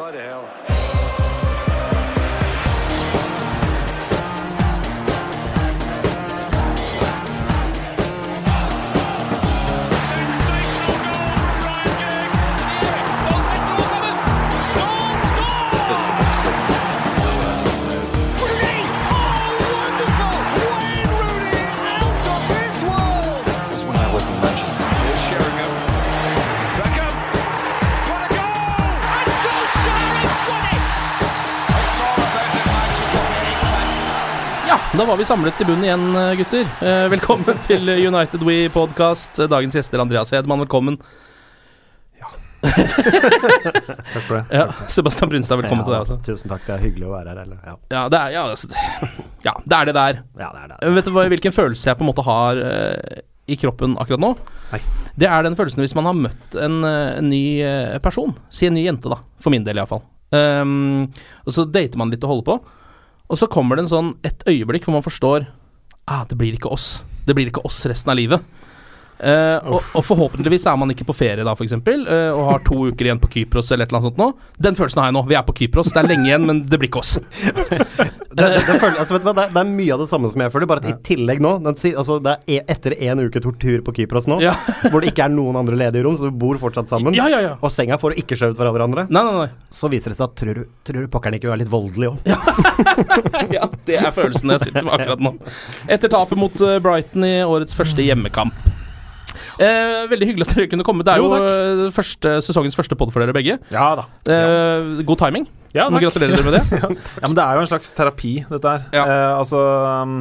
vitória ela. Da var vi samlet i bunnen igjen, eh, gutter. Eh, velkommen til United We podcast. Dagens gjester Andreas Hedman, velkommen. Ja. Takk for det. Ja, Sebastian Brunstad, velkommen til deg også. Tusen takk, det er hyggelig å være her. Eller? Ja. Ja, det er, ja, altså, ja, det er det der. ja, det er det. Eh, Vet du hva, hvilken følelse jeg på en måte har i kroppen akkurat nå? Nei. Det er den følelsen hvis man har møtt en, en ny person. Si en ny jente, da. For min del, iallfall. Um, og så dater man litt og holder på. Og så kommer det en sånn et øyeblikk hvor man forstår ah, det blir ikke oss. Det blir ikke oss resten av livet. Eh, og, og forhåpentligvis er man ikke på ferie da, f.eks., uh, og har to uker igjen på Kypros eller et eller annet sånt nå. Den følelsen har jeg nå. Vi er på Kypros. Det er lenge igjen, men det blir ikke oss. Det, det, det, føler, altså, vet du hva, det, er, mye av det samme som jeg føler, bare at i tillegg nå den, altså, Det er e, etter en uke tortur på Kypros nå, Ja. hvor det ikke er noen andre ledige rom, så du bor fortsatt sammen, Ja, ja, ja. og senga får ikke skjøvet fra hverandre, Nei, nei, nei. så viser det seg at tror du, tror du pokkeren ikke vil være litt voldelig òg? ja, det er følelsen jeg sitter med akkurat nå. Etter tapet mot eh, Brighton i årets første hjemmekamp. Eh, veldig hyggelig at dere kunne komme. Det er Jo, jo, eh, første, sesongens første pod for dere begge. Ja da. Eh, god timing. Ja, takk. Gratulerer dere med det. Ja, men det er jo en slags terapi, dette her. Ja. Eh, altså um,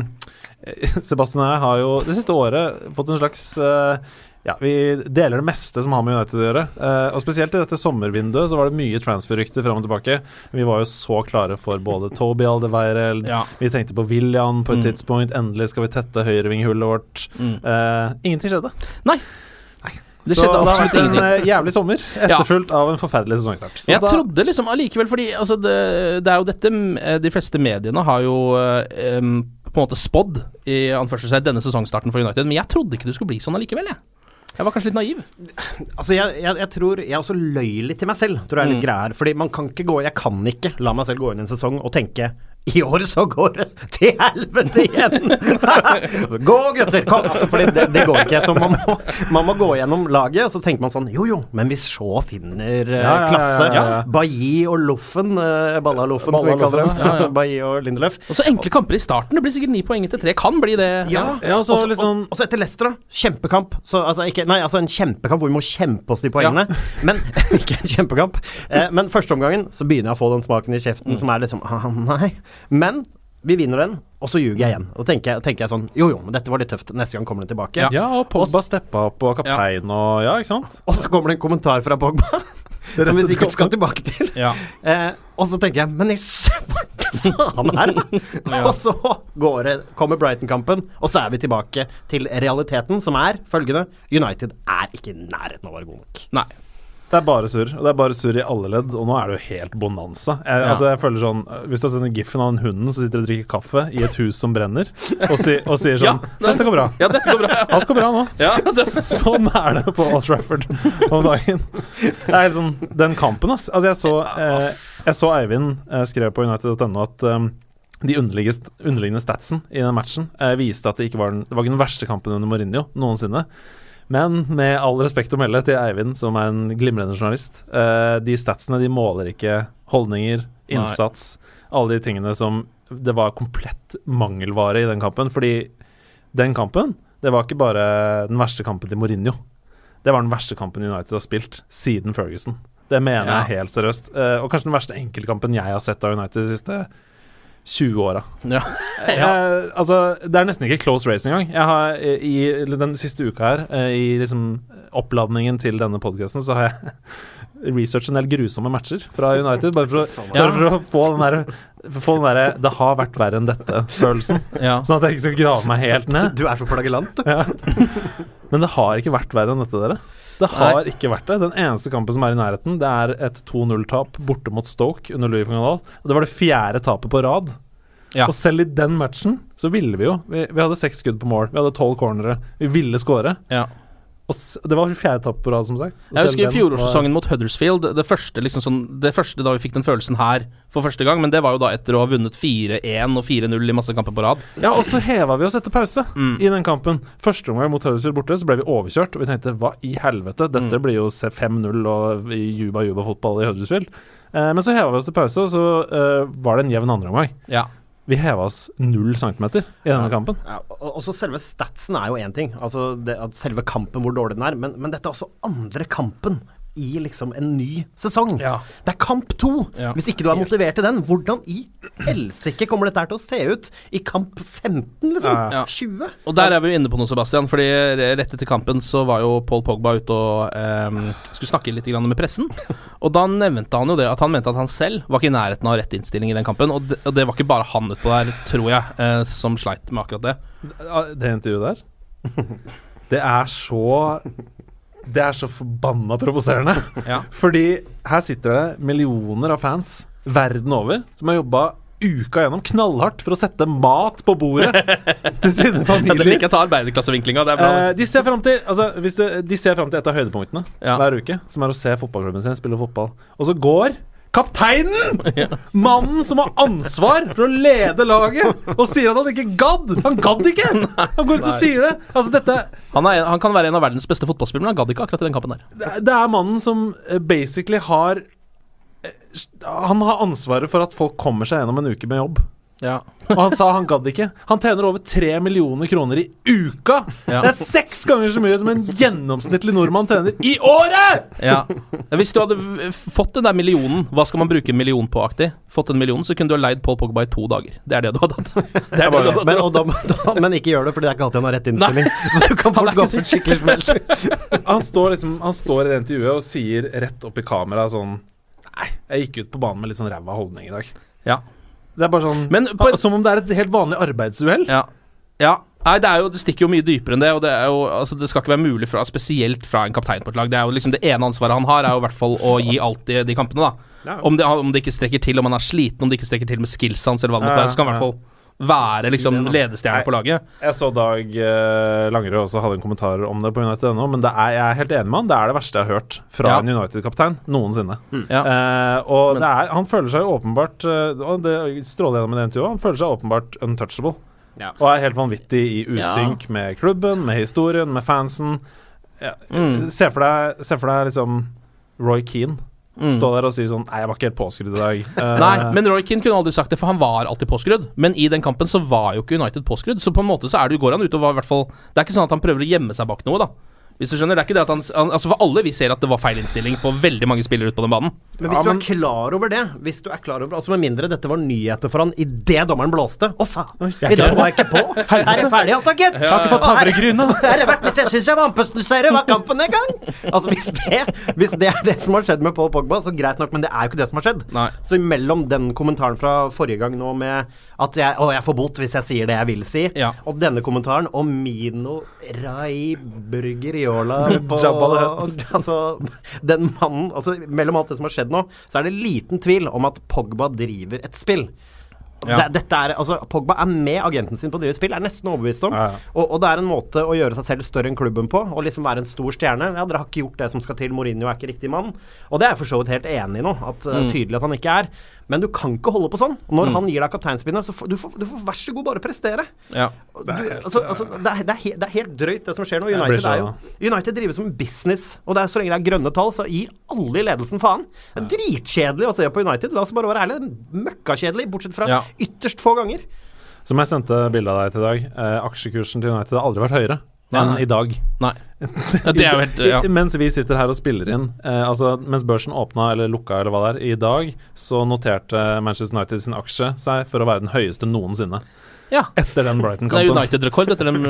Sebastian og jeg har jo det siste året fått en slags eh, ja, Vi deler det meste som har med United å gjøre. Eh, og Spesielt i dette sommervinduet så var det mye transferrykter fram og tilbake. Vi var jo så klare for både Toby Aldeweireld Ja. Vi tenkte på William på et Mm. tidspunkt. Endelig skal vi tette høyrevinghullet vårt. Mm. Eh, ingenting skjedde. Nei. Det så det har vært en ingenting. eh, jævlig sommer, etterfulgt av en forferdelig sesongstart. Så jeg trodde liksom allikevel, fordi altså, det, det er jo dette eh, De fleste mediene har jo um, på en måte spådd i anførselstegn denne sesongstarten for United, men jeg trodde ikke det skulle bli sånn allikevel, jeg. Jeg var kanskje litt naiv. Altså, jeg, jeg, jeg tror Jeg også løy litt til meg selv, tror jeg er litt Mm. greier. Fordi man kan ikke gå Jeg kan ikke la meg selv gå inn i en sesong og tenke i år så går det til helvete igjen! gå, gutter! Kom! Altså, fordi det, det går ikke. Så man må, man må gå gjennom laget, og så tenker man sånn Jo, jo, men hvis Shaw finner eh, Ja, ja, ja, klasse ja, ja. Bailly og Loffen, uh, Balla-Loffen som vi kaller dem, Loffen, ja, ja. Bailly og Lindelöf Og så enkle kamper i starten. Det blir sikkert ni poeng etter tre. Kan bli det. ja, Ja, så og så- litt sånn- og- og så etter Leicester, da. Kjempekamp. Så, altså, ikke, nei, altså en kjempekamp hvor vi må kjempe oss de poengene. Men ikke en kjempekamp. Eh, men førsteomgangen så begynner jeg å få den smaken i kjeften som er liksom ah, Nei. Men vi vinner den, og så ljuger jeg igjen. Og tenker, tenker jeg sånn Jo, jo, men dette var litt tøft. Neste gang kommer den tilbake. Ja, og Pogba steppa opp, og kaptein og Ja, ikke sant? Og så kommer det en kommentar fra Pogba som vi sikkert skal tilbake til. Ja. Eh, og så tenker jeg Men i svarte faen her, da! Og så går det, kommer Brighton-kampen, og så er vi tilbake til realiteten, som er følgende United er ikke i nærheten av å være god nok. Nei. Det er bare surr, og det er bare surr i alle ledd, og nå er det jo helt bonanza. Jeg, Ja. altså, jeg føler sånn Hvis du har sett den giffen av den hunden som sitter og drikker kaffe i et hus som brenner, og, si, og sier sånn Ja. 'Dette går bra'. Ja, dette går bra. Alt går bra nå. Ja, Sånn er det på Old Trafford om dagen. Det er helt sånn Den kampen, ass. Altså, jeg så, eh, jeg så Eivind eh, skrev på United.no at um, de underliggende statsen i den matchen eh, viste at det ikke var den, det var ikke den verste kampen under Mourinho noensinne. Men med all respekt å melde til Eivind, som er en glimrende journalist, eh, de statsene de måler ikke holdninger, innsats, alle de tingene som det var komplett mangelvare i den kampen. Fordi den kampen, det var ikke bare den verste kampen til Mourinho. Det var den verste kampen United har spilt siden Ferguson. Det mener Ja. jeg helt seriøst. Eh, og kanskje den verste enkeltkampen jeg har sett av United de siste 20 åra. Ja. Jeg- altså, det er nesten ikke close race engang. Jeg har i den siste uka her, eh, i liksom oppladningen til denne podkasten, så har jeg researchet en del grusomme matcher fra United, bare for å, Ja. bare for å få den der få den derre 'det har vært verre enn dette'-følelsen. Ja. Sånn at jeg ikke skal grave meg helt ned. Du er så flagellant, du. Ja. Men det har ikke vært verre enn dette, dere. Det har ikke vært det. Den eneste kampen som er i nærheten, det er et 2-0-tap borte mot Stoke under Louis van Gaal. Og det var det fjerde tapet på rad. Ja. Og selv i den matchen så ville vi jo. Vi, vi hadde seks skudd på mål, vi hadde tolv cornere. Vi ville skåre. Ja. Og det var fjerde tap på rad, som sagt. Og Jeg husker fjorårssesongen mot Huddersfield. Det første, liksom sånn, det første da vi fikk den følelsen her for første gang, men det var jo da etter å ha vunnet 4-1 og 4-0 i masse kamper på rad. Ja, og så heva vi oss etter pause Mm. i den kampen. Første omgang mot Huddersfield borte, så ble vi overkjørt. Og vi tenkte hva i helvete, dette Mm. blir jo 5-0 og juba juba fotball i Huddersfield. Eh, men så heva vi oss til pause, og så eh, var det en jevn andreomgang. Ja. Vi heva oss null centimeter i denne kampen. Ja, og så selve statsen er jo én ting, altså det, at selve kampen hvor dårlig den er, men, men dette er også andre kampen i liksom en ny sesong. Ja. Det er kamp to! Ja. Hvis ikke du er motivert til den, hvordan i helsike kommer dette her til å se ut i kamp 15, liksom? Ja. 20? Og der er vi jo inne på noe, Sebastian. Fordi rett etter kampen så var jo Paul Pogba ute og ehm, skulle snakke litt med pressen. Og da nevnte han jo det at han mente at han selv var ikke i nærheten av rett innstilling i den kampen. Og det, og det var ikke bare han utpå der, tror jeg, eh, som sleit med akkurat det. Det intervjuet der, det er så Det er så forbanna provoserende. Ja. Fordi her sitter det millioner av fans verden over som har jobba uka gjennom knallhardt for å sette mat på bordet til sine Ja, det familier. liker jeg ta arbeiderklassevinklinga. Det er bra. Eh, de ser fram til altså, De ser frem til et av høydepunktene Ja. hver uke, som er å se fotballklubben sin spille fotball. Og så går kapteinen! Mannen som har ansvar for å lede laget, og sier at han ikke gadd! Han gadd ikke! Han går ut og sier det. Altså, dette han, er, han kan være en av verdens beste fotballspillere, men han gadd ikke akkurat i den kampen der. det er- det er mannen som eh, basically har eh, Han har ansvaret for at folk kommer seg gjennom en uke med jobb. Ja. Og han sa han gadd ikke. Han tjener over tre millioner kroner i uka! Ja. Det er seks ganger så mye som en gjennomsnittlig nordmann tjener i året! Ja. Hvis du hadde fått den der millionen, hva skal man bruke en million på aktig? Fått en million, så kunne du ha leid Paul Pogba i to dager. Det er det du hadde hatt. Det er det du hadde Men, og da, da, men ikke gjør det, for det er ikke alltid han har rett innstilling. Så du kan er gå på en skikkelig smell. Han står liksom Han står i det intervjuet og sier rett opp i kamera sånn Nei, jeg gikk ut på banen med litt sånn ræva holdning i dag. Ja. Det er bare sånn Men på- Som om det er et helt vanlig arbeidsuhell. Ja. ja. Nei, det, er jo, det stikker jo mye dypere enn det. Og det, er jo, altså, det skal ikke være mulig, fra, spesielt fra en kaptein på et lag. Det er jo liksom det ene ansvaret han har, er jo i hvert fall å gi alt i de kampene. da om, det, om det ikke strekker til, om han er sliten, om det ikke strekker til med skillsa hans, eller hva det måtte være, så kan han i hvert fall være liksom ledestjerne på laget. Jeg så Dag eh, Langerød også hadde en kommentar om det på United.no, men det er, jeg er helt enig med han. Det er det verste jeg har hørt fra Ja. en United-kaptein noensinne. Ja. Eh, og Men- det er, han føler seg jo åpenbart eh, Og det stråler gjennom i det intervjuet. Han føler seg åpenbart untouchable. Ja. Og er helt vanvittig i usynk med klubben, med historien, med fansen. Ja. Mm. Se, for deg, se for deg liksom Roy Keane. Mm. Stå der og si sånn Nei, jeg var ikke helt påskrudd i dag. Uh, Nei, men Roy Keane kunne aldri sagt det, for han var alltid påskrudd. Men i den kampen så var jo ikke United påskrudd, så på en måte så er det, går han ut og var i hvert fall Det er ikke sånn at han prøver å gjemme seg bak noe, da. Hvis du skjønner, det er ikke det at han, han Altså For alle vi ser at det var feil innstilling på veldig mange spillere ute på den banen. Men hvis Ja, du er klar over det, hvis du er klar over Altså med mindre dette var nyheter for han idet dommeren blåste Å, faen! I dag var jeg ikke på! Er det ferdig, alt da, gitt? Jeg har ikke fått havregryn, da. Her har vært litt Jeg syns jeg var andpusten, ser du, var kampen en gang! Altså, hvis det, hvis det er det som har skjedd med Paul Pogba, så greit nok, men det er jo ikke det som har skjedd. Nei. Så imellom den kommentaren fra forrige gang nå med at jeg, å, jeg får bot hvis jeg sier det jeg vil si, Ja. og denne kommentaren og Mino Rai Burgeriola på. Altså, den mannen altså, Mellom alt det som har skjedd nå, så er det liten tvil om at Pogba driver et spill. Ja. Det, er, altså, Pogba er med agenten sin på å drive spill, er nesten overbevist om. Ja, ja. Og, og det er en måte å gjøre seg selv større enn klubben på, og liksom være en stor stjerne. Ja, Dere har ikke gjort det som skal til, Mourinho er ikke riktig mann. Og det er jeg for så vidt helt enig i nå, at uh, Mm. tydelig at han ikke er. Men du kan ikke holde på sånn. Når Mm. han gir deg kapteinspinnet, så får du, får, du får vær så god bare prestere. Ja. Du, altså, altså, det, er, det, er helt, det er helt drøyt, det som skjer nå. United, så- er jo, United drives som business, og det er, så lenge det er grønne tall, så gir alle i ledelsen faen. Det er dritkjedelig å se på United, la oss bare være ærlige. Møkkakjedelig, bortsett fra Ja. ytterst få ganger. Som jeg sendte bilde av deg til i dag, eh, aksjekursen til United har aldri vært høyere enn i dag. Nei. Det er jo helt ja. Mens vi sitter her og spiller inn, eh, altså mens børsen åpna eller lukka eller hva det er, i dag, så noterte Manchester United sin aksje seg for å være den høyeste noensinne. ja. Etter den Brighton-kampen.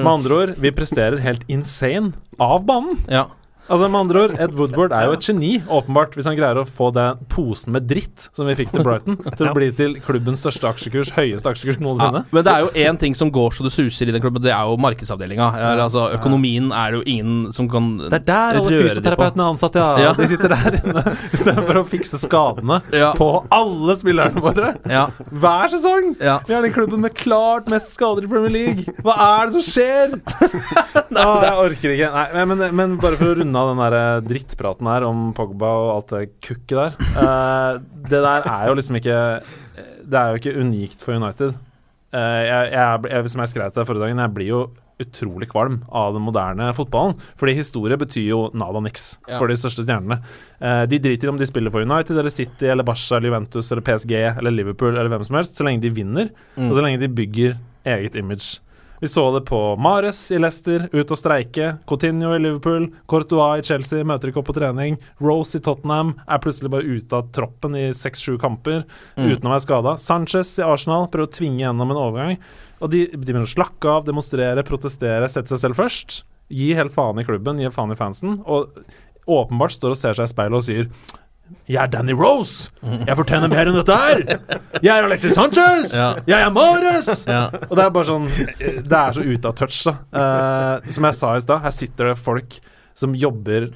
Med andre ord, vi presterer helt insane av banen. Ja. Altså med andre ord, Ed Woodward er jo et geni, åpenbart, hvis han greier å få den posen med dritt som vi fikk til Brighton, til å bli til klubbens største aksjekurs, høyeste aksjekurs Ja, noensinne. men det er jo én ting som går så det suser i den klubben, det er jo markedsavdelinga. Altså, økonomien er det jo ingen som kan Det er der alle røre fysioterapeutene er ansatt, ja. Ja. De sitter der inne istedenfor å fikse skadene Ja. på alle spillerne våre. Ja. Hver sesong! Ja. Vi er den klubben med klart mest skader i Premier League. Hva er det som skjer? Å, jeg orker ikke. Nei, men, men, men bare for å runde av den der eh, drittpraten her om Pogba og alt det kukket der. Uh, det der er jo liksom ikke Det er jo ikke unikt for United. Uh, jeg, jeg, jeg, som jeg skrev til deg forrige dagen, jeg blir jo utrolig kvalm av den moderne fotballen. Fordi historie betyr jo nada niks Ja. for de største stjernene. Eh, de driter om de spiller for United eller City eller Barca eller Juventus eller PSG eller Liverpool eller hvem som helst, så lenge de vinner, Mm. og så lenge de bygger eget image. Vi så det på Mares i Leicester, ut og streike. Coutinho i Liverpool. Courtois i Chelsea, møter ikke opp på trening. Rose i Tottenham er plutselig bare ute av troppen i seks-sju kamper Mm. uten å være skada. Sanchez i Arsenal prøver å tvinge gjennom en overgang. Og de, de begynner å slakke av, demonstrere, protestere, sette seg selv først. Gi helt faen i klubben, gi faen i fansen. Og åpenbart står og ser seg i speilet og sier jeg er Danny Rose! Jeg fortjener mer enn dette her! Jeg er Alexis Sanchez! Ja. Jeg er Mares! Ja. Og det er bare sånn Det er så ute av touch, da. Uh, som jeg sa i stad, her sitter det folk som jobber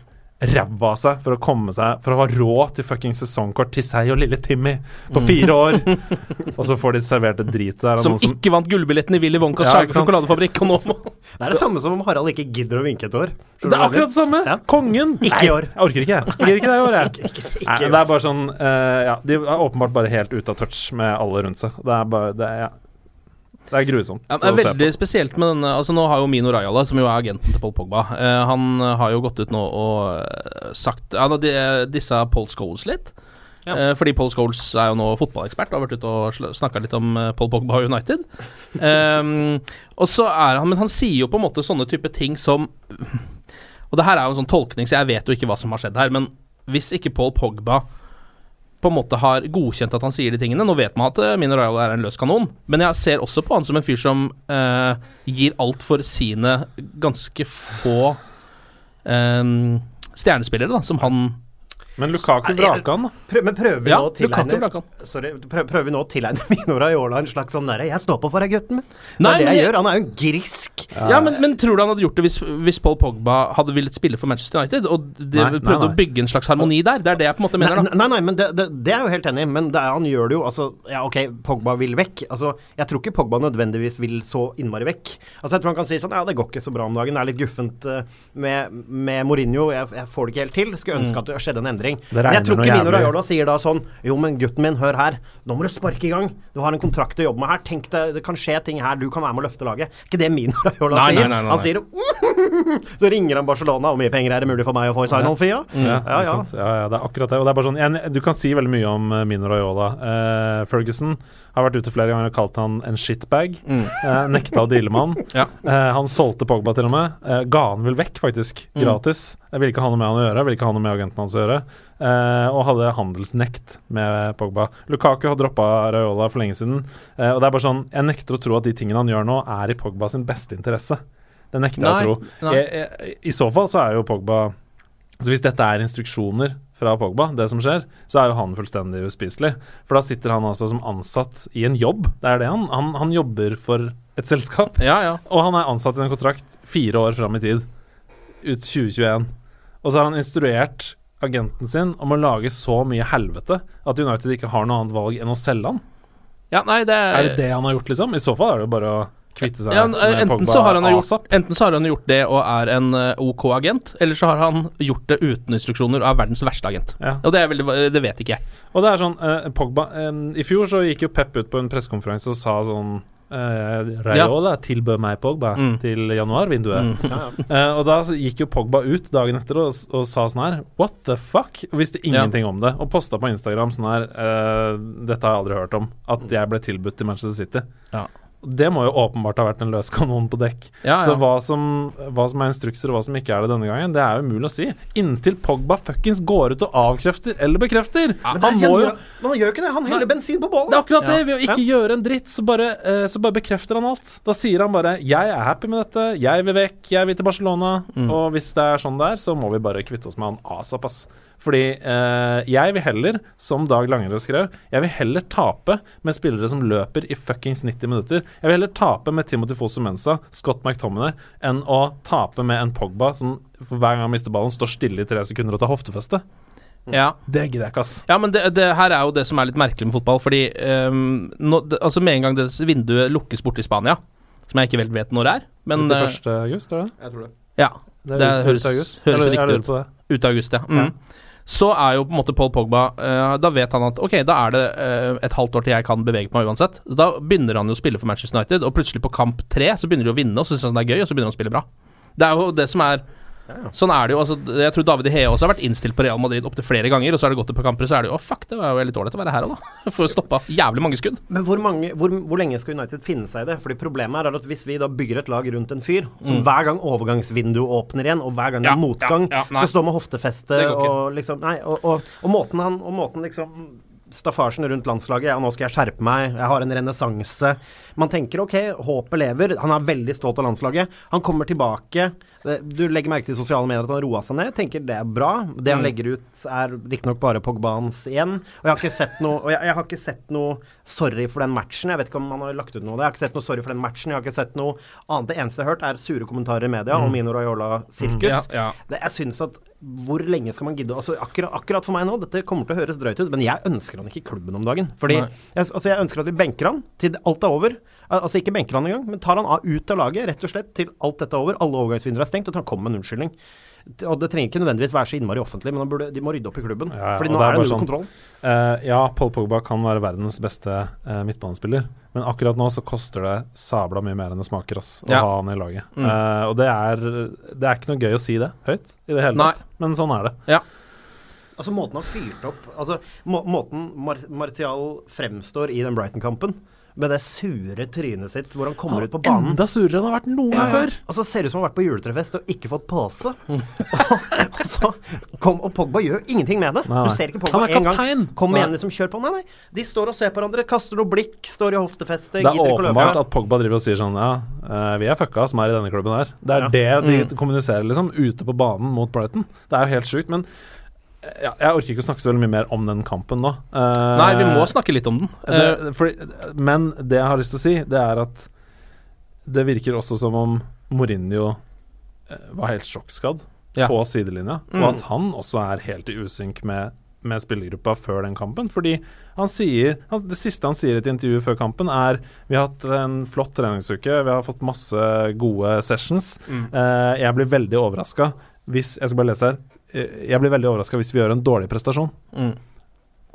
ræva av seg for å komme seg For å ha råd til fucking sesongkort til seg og lille Timmy på fire år. og så får de servert det dritet der. Som noen som ikke vant gullbilletten i Willy Wonkas Ja, sjokoladefabrikk, og nå må Det er det samme som om Harald ikke gidder å vinke et år. Det er akkurat det samme! Ja. Kongen! Ikke Nei, i år. Jeg orker ikke, jeg. Ikke det i år, jeg. Ikke, ikke, ikke, Nei, det er bare sånn uh, Ja, de er åpenbart bare helt ute av touch med alle rundt seg. Det er bare Det er, ja. Det er grusomt Ja, det er å se veldig spesielt med denne Altså Nå har jo Mino Rajala, som jo er agenten til Paul Pogba, eh, han eh, har jo gått ut nå og eh, sagt Han har dissa Paul Scholes litt. Ja. Eh, fordi Paul Scholes er jo nå fotballekspert og har vært ute og snakka litt om eh, Paul Pogba og United. um, og så er han Men han sier jo på en måte sånne type ting som Og det her er jo en sånn tolkning, så jeg vet jo ikke hva som har skjedd her, men hvis ikke Paul Pogba på en måte har godkjent at han sier de tingene. Nå vet man at Mineral Mino Raiola er en løs kanon, men jeg ser også på han som en fyr som eh, gir alt for sine ganske få eh, stjernespillere, da, som han Men Lukaku Nei, vraka han, da. Men prøver vi Ja, tilegne. Sorry, prøv, prøver vi nå å tilegne Mino Raiola en slags sånn derre 'Jeg står på for deg, gutten min'. Det er det jeg jeg- gjør. Han er jo en grisk. Ja, men, men tror du han hadde gjort det hvis, hvis Paul Pogba hadde villet spille for Manchester United, og de Nei, nei, prøvde nei. å bygge en slags harmoni der? Det er det jeg på en måte mener, da. nei, nei, men det, det, det er jo helt enig men det er, han gjør det jo altså Ja, ok, Pogba vil vekk. Altså, jeg tror ikke Pogba nødvendigvis vil så innmari vekk. Altså, jeg tror han kan si sånn Ja, det går ikke så bra om dagen. Det er litt guffent eh, med, med Mourinho. Jeg, jeg får det ikke helt til. Skulle ønske at det skjedde en endring. Det Men jeg tror ikke Mino. Raiola sier da sånn Jo, men gutten min, hør her. Nå må du sparke i gang. Du har en kontrakt å jobbe med her. Tenk deg, det kan skje ting her. Du kan være med å løfte laget. Ikke det Mino Raiola Nei, nei, sier. nei, nei, Han sier Så ringer han Barcelona. Hvor mye penger er det mulig for meg å få i sign-on-fee? Ja, Ja, ja. ja. ja, ja, det er akkurat det. Og det er bare sånn, jeg, du kan si veldig mye om uh, Mino Raiola. Eh, Ferguson har vært ute flere ganger og kalt han en shitbag. Eh, nekta å deale med han. Ja. Eh, han solgte Pogba til og med. Eh, ga han vel vekk, faktisk. Gratis. Jeg ville ikke ha noe med han å gjøre. jeg Ville ikke ha noe med agenten hans å gjøre. Eh, og hadde handelsnekt med Pogba. Lukaku har droppa Raiola for lenge siden. Eh, og det er bare sånn Jeg nekter å tro at de tingene han gjør nå, er i Pogba sin beste interesse. Det nekter jeg å tro. Jeg, jeg, I så fall så er jo Pogba så Hvis dette er instruksjoner fra Pogba, det som skjer, så er jo han fullstendig uspiselig. For da sitter han altså som ansatt i en jobb. Det er det han Han, han jobber for et selskap. Ja, ja. Og han er ansatt i en kontrakt fire år fram i tid. Ut 2021. Og så har han instruert agenten sin om å lage så mye helvete at United ikke har noe annet valg enn å selge han. ja nei, det Er er det det han har gjort, liksom? I så fall er det jo bare å kvitte seg Ja, med enten, Pogba så har han gjort, enten så har han gjort det og er en eh, OK agent, eller så har han gjort det uten instruksjoner og er verdens verste agent. Ja. Og det, veldig, det vet ikke jeg. Og det er sånn, eh, Pogba eh, I fjor så gikk jo Pep ut på en pressekonferanse og sa sånn eh, Raiola tilbød meg Pogba Mm. til januarvinduet. Mm. uh, og da gikk jo Pogba ut dagen etter og, og sa sånn her What the fuck? Og visste ingenting om det. Og posta på Instagram sånn her uh, Dette har jeg aldri hørt om. At jeg ble tilbudt til Manchester City. Ja. Det må jo åpenbart ha vært en løs kanon på dekk. Ja, Så hva som, hva som er instrukser og hva som ikke er det denne gangen, det er jo umulig å si. Inntil Pogba fuckings går ut og avkrefter eller bekrefter. Men han må jo Men han gjør jo ikke det. Han heller bensin på det er akkurat det! Ved å ikke gjøre en dritt, så bare, eh, så bare bekrefter han alt. Da sier han bare 'Jeg er happy med dette. Jeg vil vekk. Jeg vil til Barcelona'. Mm. Og hvis det er sånn det er, så må vi bare kvitte oss med han asap, ass. Fordi eh, jeg vil heller, som Dag Langerød skrev, jeg vil heller tape med spillere som løper i fuckings 90 minutter. Jeg vil heller tape med Timothy Fosu Mensa, Scott McTominay, enn å tape med en Pogba som for hver gang han mister ballen, står stille i tre sekunder og tar hoftefeste. Ja. Det gidder jeg ikke, ass. Ja, men det, det her er jo det som er litt merkelig med fotball. Fordi um, nå, det, altså med en gang det vinduet lukkes borte i Spania, som jeg ikke helt vet når det er Men Til eh, 1. august, tror jeg. Jeg tror det. ja, Det, Det ut- høres- høres riktig ut. Ute ut av august, ja. Mm. Så er jo på en måte Paul Pogba uh, Da vet han at ok, da er det uh, et halvt år til jeg kan bevege meg uansett. Da begynner han jo å spille for Manchester United, og plutselig på kamp tre så begynner de å vinne, og så syns han det er gøy, og så begynner han å spille bra. Det er jo det som er Sånn er det jo. altså Jeg tror David Hea også har vært innstilt på Real Madrid opptil flere ganger, og så har det gått et par kamper, så er det jo Å, fuck, det var jo litt ålreit å være her òg, da. For å stoppe jævlig mange skudd. Men hvor, mange, hvor, hvor lenge skal United finne seg i det? Fordi Problemet er at hvis vi da bygger et lag rundt en fyr, som Mm. hver gang overgangsvinduet åpner igjen, og hver gang det Ja, er motgang, ja, ja, skal stå med hoftefeste og liksom Nei, og, og, og måten han Og måten liksom Staffasjen rundt landslaget Ja, nå skal jeg skjerpe meg. Jeg har en renessanse. Man tenker ok, håpet lever. Han er veldig stolt av landslaget. Han kommer tilbake. Du legger merke til sosiale medier at han roa seg ned. Tenker det er bra. Det han Mm. legger ut, er riktignok bare Pogbans igjen. Og jeg har ikke sett noe jeg, jeg har ikke sett noe sorry for den matchen. Jeg vet ikke om han har lagt ut noe. Jeg har ikke sett noe sorry for den matchen. Jeg har ikke sett noe annet. Det eneste jeg har hørt, er sure kommentarer i media om Mino Raiola-sirkus. Ja, ja. Jeg syns at hvor lenge skal man gidde altså, akkurat, akkurat for meg nå, dette kommer til å høres drøyt ut, men jeg ønsker han ikke i klubben om dagen. Fordi jeg, altså, jeg ønsker at vi benker han til alt er over. Altså ikke benker han engang, men tar han av, ut av laget rett og slett til alt dette er over. Alle overgangsvinduer er stengt, og han kommer med en unnskyldning. Og det trenger ikke nødvendigvis være så innmari offentlig, men burde, de må rydde opp i klubben. Ja, ja, Fordi nå det er det null sånn- kontroll. Uh, ja, Paul Pogba kan være verdens beste uh, midtbanespiller, men akkurat nå så koster det sabla mye mer enn det smaker ass, å Ja. ha han i laget. Mm. Uh, og det er, det er ikke noe gøy å si det høyt i det hele Nei. tatt, men sånn er det. Altså Måten han fyrte opp Altså må, Måten Mar Martial fremstår i den Brighton-kampen, med det sure trynet sitt hvor han kommer ut på banen Enda surere enn det har vært noen gang før! Og så ser det ut som han har vært på juletrefest og ikke fått pose. og, så kom, og Pogba gjør ingenting med det. Nei. Du ser ikke Han Pogba er en gang. Kom igjen, liksom, kjør på. Nei, nei. De står og ser på hverandre, kaster noe blikk, står i hoftefeste, Det er åpenbart at Pogba driver og sier sånn Ja, eh, vi er fucka som er i denne klubben her. Det er det de Mm. kommuniserer, liksom, ute på banen mot Brighton. Det er jo helt sjukt. Men ja, jeg orker ikke å snakke så veldig mye mer om den kampen nå. Uh, Nei, vi må snakke litt om den. Eh, det, fordi, men det jeg har lyst til å si, det er at det virker også som om Mourinho eh, var helt sjokkskadd Ja. på sidelinja, Mm. og at han også er helt i usynk med, med spillergruppa før den kampen. Fordi han sier han, Det siste han sier i et intervju før kampen, er Vi har hatt en flott treningsuke, vi har fått masse gode sessions. Mm. Uh, jeg blir veldig overraska hvis Jeg skal bare lese her. Eh, Jeg blir veldig overraska hvis vi gjør en dårlig prestasjon. Mm.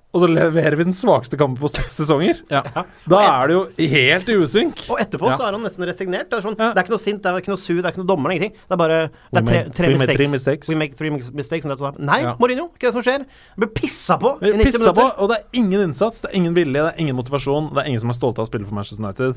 Og så leverer vi den svakeste kampen på seks sesonger. Ja. Da er det jo helt i usynk. Og etterpå Ja. så er han nesten resignert. Det er, sånn, Ja. det er ikke noe sint, det er ikke noe sur, det er ikke noe dommer, er ingenting. Det er bare det er tre, tre, we mistakes. three mistakes. We make three mistakes and that's. Nei, Ja. Mourinho, ikke det som skjer. Han blir pissa på i 90 Pissa på, og det er ingen innsats, det er ingen vilje, det er ingen motivasjon. Det er ingen som er stolte av å spille for Manchester United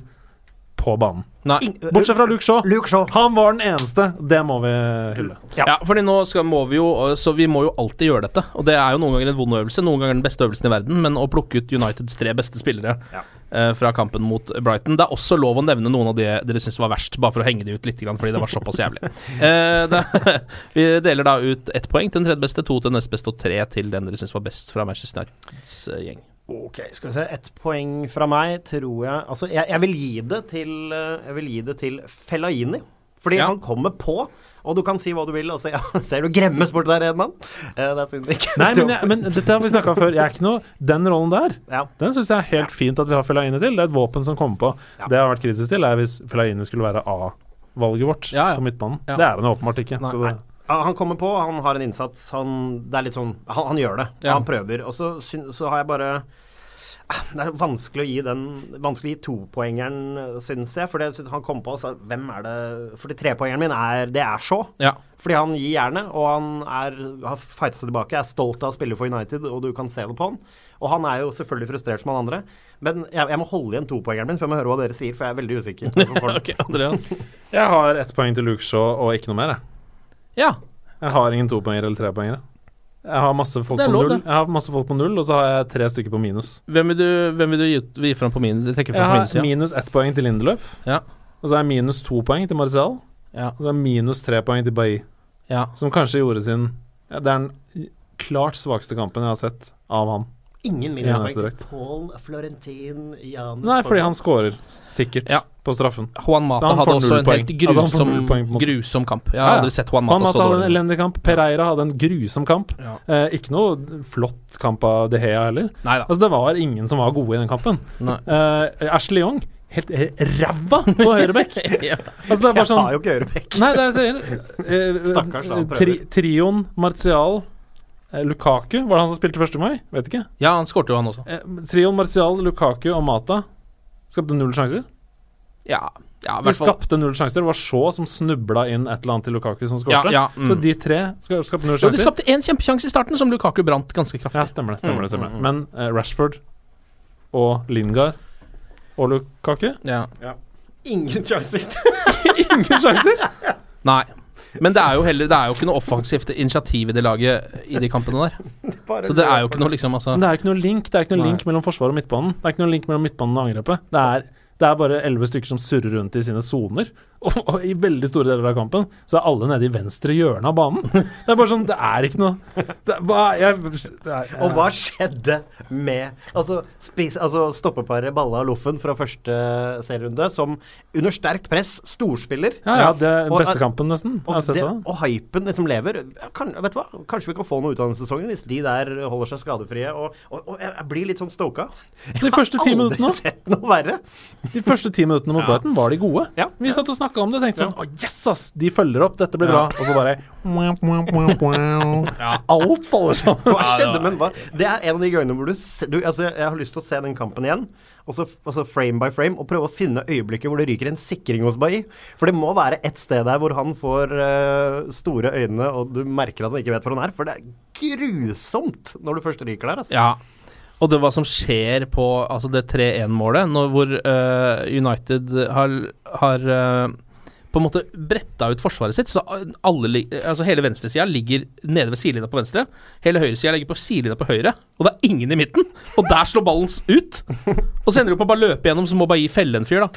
på banen. Nei. Bortsett fra Luke Shaw. Luke Shaw. Han var den eneste. Det må vi hylle. Ja. Ja, fordi nå skal, må vi jo Så vi må jo alltid gjøre dette. Og det er jo noen ganger en vond øvelse, noen ganger den beste øvelsen i verden, men å plukke ut Uniteds tre beste spillere eh, fra kampen mot Brighton Det er også lov å nevne noen av de dere syns var verst, bare for å henge de ut litt, fordi det var såpass jævlig. Eh, da, vi deler da ut ett poeng til den tredje beste, to til den neste beste og tre til den dere syns var best fra Manchester Uniteds eh, gjeng. Ok, skal vi se. Ett poeng fra meg, tror jeg Altså, jeg, jeg vil gi det til eh, Jeg vil gi det til Fellaini. Fordi Ja. han kommer på, og du kan si hva du vil. Altså, ja, ser du gremmes borti der, Edman? Eh, det er synd ikke Nei, men, jeg, men dette har vi snakka om før. Jeg er ikke noe Den rollen der, Ja. den syns jeg er helt fint at vi har Fellaini til. Det er et våpen som kommer på. Ja. Det jeg har vært kritisk til, er hvis Fellaini skulle være A-valget vårt Ja, ja. på midtbanen. Ja. Det er han åpenbart ikke. Nei. så det, Han kommer på, han har en innsats. Han, det er litt sånn Han, han gjør det. Ja. Han prøver. Og så, så har jeg bare Det er vanskelig å gi den Vanskelig å gi topoengeren, syns jeg. For det, han kom på og sa Hvem er det Fordi trepoengeren min er Det er så. Ja. Fordi han gir jernet, og han er, har fighta seg tilbake, er stolt av å spille for United, og du kan se det på han. Og han er jo selvfølgelig frustrert som han andre. Men jeg, jeg må holde igjen topoengeren min, for jeg må høre hva dere sier, for jeg er veldig usikker. Hvorfor får den? Ok, Andreas. jeg har ett poeng til Luke Shaw og ikke noe mer. Jeg, Ja. jeg har ingen topoengere eller trepoengere. Jeg har masse folk Det er på lov, null, det. jeg har masse folk på null, og så har jeg tre stykker på minus. Hvem vil du, hvem vil du gi, gi fram på min? Trekke Jeg fram på har min side? minus ett poeng til Lindeløf, Ja. og så har jeg minus to poeng til Marcial, Ja. og så har jeg minus tre poeng til Bailly. ja. Som kanskje gjorde sin ja, Det er den klart svakeste kampen jeg har sett av han. Ingen direkt. til Paul Florentin Jan Nei, fordi han scorer sikkert Ja. på straffen. Juan Mata hadde også en helt Altså, grusom, altså grusom kamp. Jeg har Ja, ja. aldri sett Juan Juan Mata så Mata hadde en elendig kamp. Pereira hadde en grusom kamp. Ja. Eh, ikke noe flott kamp av De Hea heller. Neida. Altså, det var ingen som var gode i den kampen. Eh, Ashley Young, helt ræva på høyrebekk. ja. Altså, det er bare Jeg sånn har jo ikke høyrebekk. Nei, det er jeg sier. Eh, Stakkars, da, tri trioen Martial Lukaku, var det han som spilte 1. mai? Vet ikke. ja, han skårte jo, han også. Eh, trioen Martial, Lukaku og Mata skapte null sjanser. Ja, ja i De skapte null sjanser. Det var Shaw som snubla inn et eller annet til Lukaku som Ja, skårte. ja, mm. Så de tre skapte null sjanser. Ja, de skapte én kjempesjanse i starten, som Lukaku brant ganske Ja, kraftig. stemmer det. stemmer det, stemmer Mm, det Men eh, Rashford og Lingard og Lukaku Ja. Ingen sjanser. Ingen sjanser! Nei. Men det er jo heller Det er jo ikke noe offensivt initiativ i det laget i de kampene der. Så det er jo ikke noe liksom altså Men det er jo ikke noe link Det er ikke noe link mellom forsvaret og midtbanen. Det er ikke noe link mellom midtbanen og angrepet. Det er, det er bare elleve stykker som surrer rundt i sine soner. Og, og i veldig store deler av kampen så er alle nede i venstre hjørne av banen. Det er bare sånn Det er ikke noe det hva, jeg, det er, Og hva skjedde med Altså, spis, altså stoppeparet Balla og Loffen fra første serierunde, som under sterkt press storspiller. Ja, ja, det er Og- beste kampen, nesten. Jeg har Og, sett det, det. og hypen liksom lever. Kan, vet du hva? Kanskje vi kan få noe ut av denne sesongen hvis de der holder seg skadefrie. Og, og, og jeg jeg blir litt sånn stoka. De første ti minuttene. De første ti minuttene mot Brighton var de gode. Ja. Vi satt og snakka om det og tenkte sånn Å, yes, ass! De følger opp, dette blir bra. Og så bare Alt faller sammen. Hva skjedde, men hva? Det er en av de gangene hvor du, du Altså, jeg har lyst til å se den kampen igjen. Og så altså frame by frame, og prøve å finne øyeblikket hvor det ryker en sikring hos Bailly. For det må være et sted der hvor han får uh, store øyne, og du merker at han ikke vet hvor han er. For det er grusomt når du først ryker der, altså. Ja. Og det hva som skjer på altså det 3-1-målet, hvor uh, United har, har eh, på en måte bretta ut forsvaret sitt, så alle, altså hele venstresida ligger nede ved sidelinja på venstre. Hele høyresida ligger på sidelinja på høyre, og det er ingen i midten. Og der slår ballen ut. Og så ender du på å bare løpe gjennom, så må bare gi felle en fyr, da.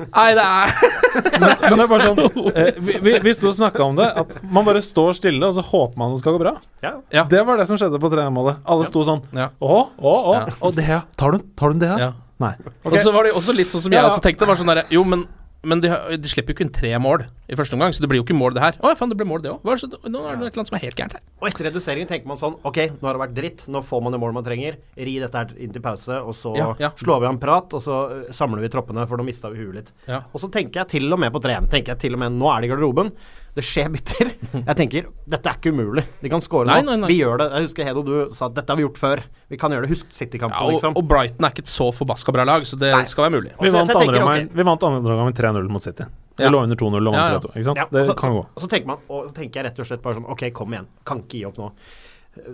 Nei, det er Men, men det er bare sånn eh, vi, vi, vi sto og snakka om det, at man bare står stille, og så håper man det skal gå bra. Ja. Ja. Det var det som skjedde på trenermålet. Alle sto sånn Ja. Å, å, å. Ja. Og det, ja. Tar du? Tar du det, ja? Ja. Nei. Og så var det også litt sånn som jeg også tenkte. Var sånn der, jo, men, men de, har- de slipper jo kun tre mål i første omgang, så det blir jo ikke mål, det her. Å, faen, det ble mål, det òg. Nå er det noe eller annet som er helt gærent her. Og etter reduseringen tenker man sånn Ok, nå har det vært dritt. Nå får man det målet man trenger. Ri dette her inn til pause, og så Ja, ja. slår vi av en prat, og så øh, samler vi troppene, for nå mista vi huet litt. Ja. Og så tenker jeg til og med på 3-1. Tenker jeg til og med Nå er det i garderoben. Det skjer bytter. Jeg tenker dette er ikke umulig. De kan score nå. Nei, nei, nei. Vi gjør det. Jeg husker Hedo, du sa at dette har vi gjort før. Vi kan gjøre det. Husk City-kampen, Ja, og, liksom. og Brighton er ikke et så forbaska bra lag, så det Nei. skal være mulig. Vi vant så andre tenker, omgang Vi vant andre omgang med 3-0 mot City. Vi Ja. lå under 2-0 og vant Ja, ja. 3-2. Ikke sant? Ja, Det så, kan så, gå. og så tenker man Og så tenker jeg rett og slett bare sånn Ok, kom igjen. Kan ikke gi opp nå.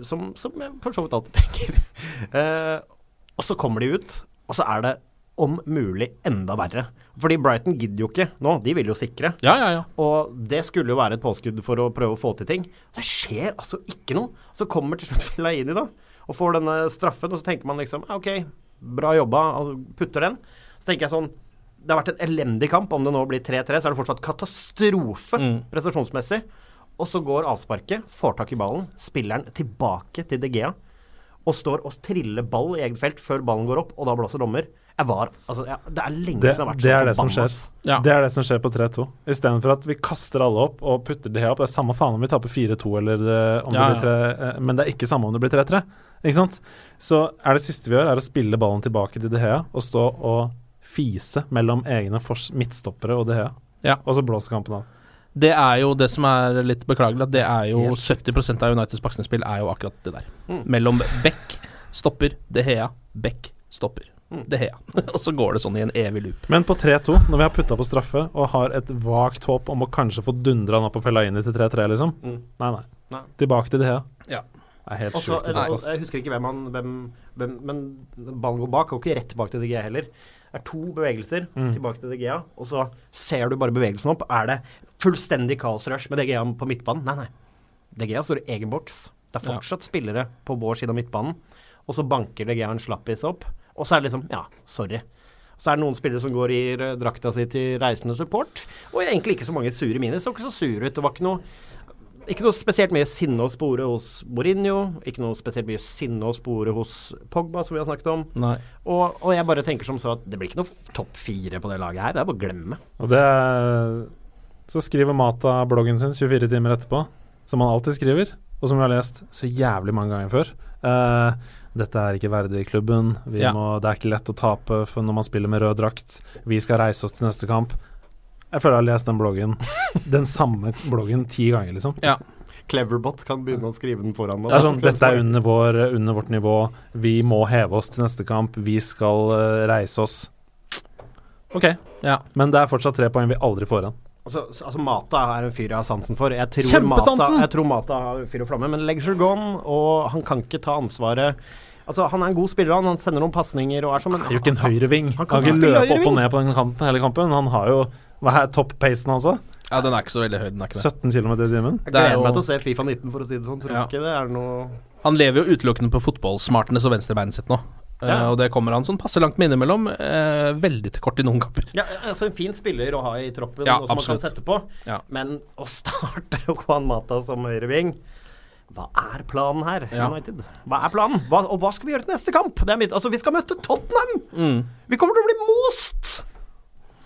Som, som jeg for så vidt alltid tenker. Uh, og så kommer de ut, og så er det om mulig enda verre. Fordi Brighton gidder jo ikke nå. De vil jo sikre. Ja, ja, ja. Og det skulle jo være et påskudd for å prøve å få til ting. Det skjer altså ikke noe. Så kommer til slutt Fellaini da, og får denne straffen, og så tenker man liksom «Ja, OK, bra jobba, og putter den. Så tenker jeg sånn Det har vært en elendig kamp. Om det nå blir 3-3, så er det fortsatt katastrofe Mm. prestasjonsmessig. Og så går avsparket, får tak i ballen, spiller den tilbake til De Gea, og står og triller ball i eget felt før ballen går opp, og da blåser dommer. Jeg var Altså, ja, det er lenge Det, siden jeg har vært det så er det som skjer. Ja. Det er det som skjer på 3-2. Istedenfor at vi kaster alle opp og putter det opp. Det er samme faen om vi taper 4-2 eller eh, om Ja, det blir 3 eh, Men det er ikke samme om det blir 3-3. Ikke sant? Så er det siste vi gjør, er å spille ballen tilbake til De Hea og stå og fise mellom egne fors midtstoppere og De Hea. Ja. Og så blåser kampen av. Det er jo det som er litt beklagelig, at det er jo Helt 70 av Uniteds baksnespill er jo akkurat det der. Mm. Mellom Beck, stopper, De Hea, Beck, stopper, Mm. har jeg. og så går det sånn i en evig loop. Men på 3-2, når vi har putta på straffe og har et vagt håp om å kanskje få dundra han opp på i til 3-3, liksom Mm. Nei, nei. Nei. Tilbake til det her. Ja. Det er helt Også, sjukt å se og- på. og Jeg husker ikke hvem han hvem, hvem, Men ballen går bak, og ikke rett tilbake til DG heller. Det er to bevegelser Mm. tilbake til DGA, og så ser du bare bevegelsen opp. Er det fullstendig kaosrush med DGA på midtbanen? Nei, nei. DGA står i egen boks. Det er Ja. fortsatt spillere på vår side av midtbanen, og så banker DGA en slappis opp. Og så er det liksom Ja, sorry. Så er det noen spillere som går i drakta si til reisende support, og egentlig ikke så mange sure miner. Så ikke så sure ut. Det var ikke noe ikke noe spesielt mye sinne å spore hos Mourinho. Ikke noe spesielt mye sinne å spore hos Pogba, som vi har snakket om. Og, og jeg bare tenker som så at det blir ikke noe topp fire på det laget her. Det er bare å glemme. Og det er Så skriver Mata bloggen sin 24 timer etterpå, som han alltid skriver, og som vi har lest så jævlig mange ganger før. Eh, dette er ikke verdig klubben. Vi Ja. må, det er ikke lett å tape for når man spiller med rød drakt. Vi skal reise oss til neste kamp. Jeg føler jeg har lest den bloggen Den samme bloggen ti ganger, liksom. Ja. Cleverbot kan begynne å skrive den foran. Det er sånn, Dette er under, vår, under vårt nivå. Vi må heve oss til neste kamp. Vi skal uh, reise oss. Ok, Ja. men det er fortsatt tre poeng vi aldri får igjen. Altså, altså Mata er en fyr jeg har sansen for. Jeg tror Kjempesansen! Mata, jeg tror Mata har fyr og flamme, men legs are gone, og han kan ikke ta ansvaret. Altså, Han er en god spiller, han, han sender noen pasninger og er som en Han er jo ikke en høyreving. Han kan ikke løpe opp og ned på den kanten hele kampen. Han har jo Hva er topp-pacen altså? ja, den er ikke så veldig høy, den er ikke det. 17 km i timen? Jeg er gleder jo- meg til å se Fifa 19, for å si det sånn. Tror Ja. ikke det er noe Han lever jo utelukkende på fotballsmartness og venstrebeinet sitt nå. Ja. Uh, og det kommer han sånn passe langt med innimellom. Uh, veldig til kort i noen kamper. Ja, altså En fin spiller å ha i troppen, Ja, noe som man kan sette på. Ja. Men å starte Juan Mata som høyreving Hva er planen her, Ja. Hva er planen? Hva, og hva skal vi gjøre til neste kamp? Det er mitt, altså, vi skal møte Tottenham! Mm. Vi kommer til å bli most!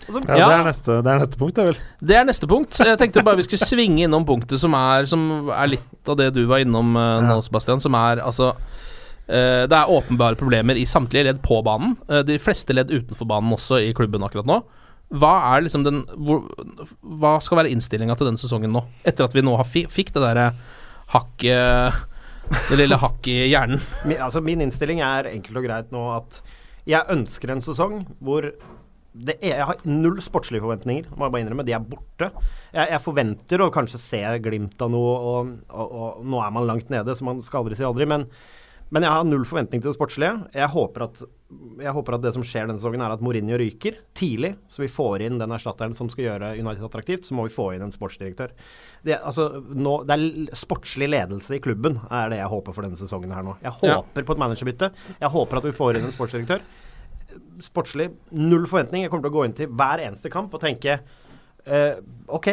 Altså, Ja, Ja. Det, er neste, det er neste punkt, det vel. Det er neste punkt. Jeg tenkte bare vi skulle svinge innom punktet som er, som er litt av det du var innom uh, nå, Sebastian. Som er altså uh, Det er åpenbare problemer i samtlige ledd på banen. Uh, de fleste ledd utenfor banen også i klubben akkurat nå. Hva er liksom den hvor, Hva skal være innstillinga til denne sesongen nå? Etter at vi nå har fi, fikk det derre hakket Det lille hakket i hjernen. min, altså, min innstilling er enkelt og greit nå at jeg ønsker en sesong hvor er, Jeg har null sportslige forventninger, må jeg bare innrømme. De er borte. Jeg, jeg forventer å kanskje se glimt av noe, og, og, og nå er man langt nede, så man skal aldri si aldri. Men, men jeg har null forventning til det sportslige. Jeg håper, at, jeg håper at det som skjer denne sesongen, er at Mourinho ryker tidlig, så vi får inn den erstatteren som skal gjøre United attraktivt. Så må vi få inn en sportsdirektør. Det, altså, nå, det er sportslig ledelse i klubben er det jeg håper for denne sesongen her nå. Jeg Ja. håper på et managerbytte. Jeg håper at vi får inn en sportsdirektør. Sportslig null forventning. Jeg kommer til å gå inn til hver eneste kamp og tenke uh, OK,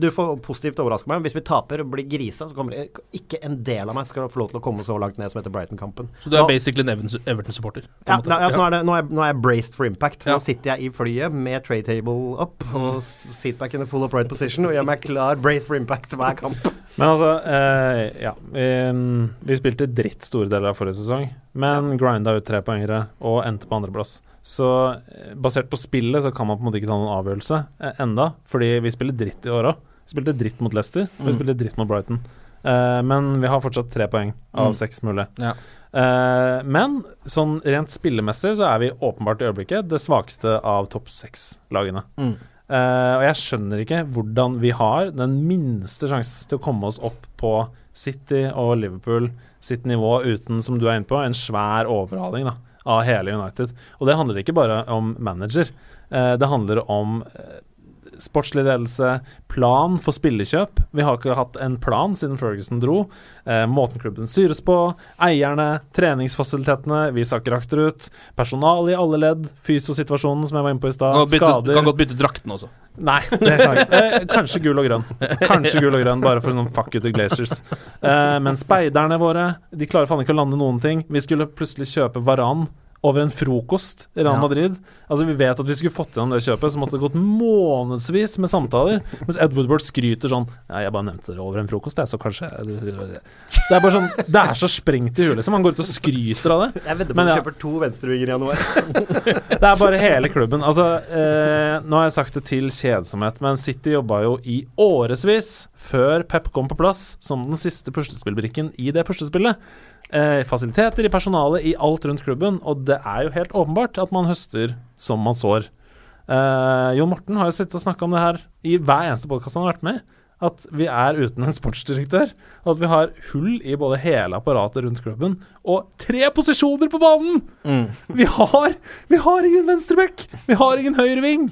du får positivt overraske meg. Hvis vi taper og blir grisa, så kommer det ikke en del av meg skal få lov til å komme så langt ned som etter Brighton-kampen. Så du er Nå- basically Everton-supporter? Ja, ja, ja, altså, nå, er det, nå, er, nå er jeg braced for impact. Ja. Nå sitter jeg i flyet med trade table up og seatback in a full upright position og gjør meg klar braced for impact hver kamp. Men altså, eh, ja. Vi, vi spilte dritt store deler av forrige sesong, men grinda ut tre poengere og endte på andreplass. Så eh, basert på spillet så kan man på en måte ikke ta noen avgjørelse eh, enda, fordi vi spiller dritt i år òg. Vi spilte dritt mot Leicester, og vi Mm. spilte dritt mot Brighton. Eh, men vi har fortsatt tre poeng av Mm. seks mulig. Ja. Eh, men sånn rent spillemessig så er vi åpenbart i øyeblikket det svakeste av topp seks-lagene. Mm. Eh, og jeg skjønner ikke hvordan vi har den minste sjanse til å komme oss opp på City og Liverpool sitt nivå uten, som du er inne på, en svær overhaling da, av hele United. Og det handler ikke bare om manager. Uh, det handler om eh, sportslig ledelse, plan for spillekjøp. Vi har ikke hatt en plan siden Ferguson dro. Eh, måten klubben styres på, eierne, treningsfasilitetene, vi sakker akterut. Personal i alle ledd, fysiosituasjonen som jeg var inne på i stad, skader du kan godt bytte drakten også. Nei, det kan jeg ikke. Eh, kanskje gul og grønn. Kanskje gul og grønn, bare for noen fuck you to Glazers. Eh, men speiderne våre, de klarer faen ikke å lande noen ting. Vi skulle plutselig kjøpe Varan over en frokost i Real Ja. Madrid. Altså Vi vet at vi skulle fått gjennom det kjøpet, så måtte det gått månedsvis med samtaler. Mens Ed Woodward skryter sånn Ja, jeg bare nevnte det over en frokost, jeg, så kanskje Det er bare sånn Det er så sprengt i huet, liksom. Han går ut og skryter av det. Jeg vedder på at ja. kjøper to venstrevinger i januar. Det er bare hele klubben. Altså, eh, nå har jeg sagt det til kjedsomhet, men City jobba jo i årevis før Pep kom på plass som den siste puslespillbrikken i det puslespillet. Eh, fasiliteter i personalet, i alt rundt klubben, og det er jo helt åpenbart at man høster som man sår. Eh, Jon Morten har jo sittet og snakka om det her i hver eneste podkast han har vært med i. At vi er uten en sportsdirektør. Og at vi har hull i både hele apparatet rundt klubben og tre posisjoner på banen! Vi har Vi har ingen venstreback! Vi har ingen høyreving!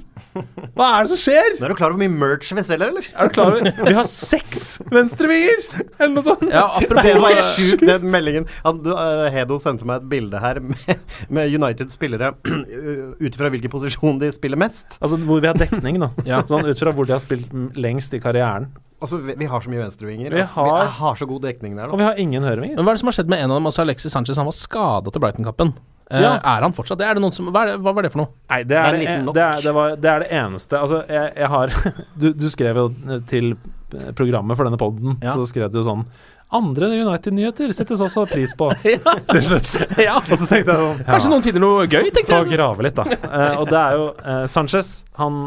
Hva er det som skjer? Nå er du klar over hvor mye merch vi selger, eller? Er du klar over Vi har seks venstrevinger! Eller noe sånt. Ja, Det var apropos sjukt, den meldingen. Han, du, eh, Hedo sendte meg et bilde her med, med United-spillere ut fra hvilken posisjon de spiller mest. Altså hvor vi har dekning, da. Ja. Sånn ut fra hvor de har spilt lengst i karrieren. Altså, vi, vi har så mye venstrevinger. Vi har- vi har så god dekning der, Og vi har ingen høyrevinger. Men hva er det som har skjedd med en av dem også, Alexis Sanchez? Han var skada til Brighton-kappen. Eh, Ja. Er han fortsatt det? Er det noen som, hva, er det, hva var det for noe? Nei, det er det, er det, er, det, var, det er det eneste Altså, jeg, jeg har du, du skrev jo til programmet for denne poden, Ja. så skrev du sånn Andre United-nyheter settes også pris på. Til slutt. ja. Og så tenkte jeg sånn Kanskje noen finner noe gøy, tenkte Få grave litt, da. Eh, og det er jo eh, Sanchez, han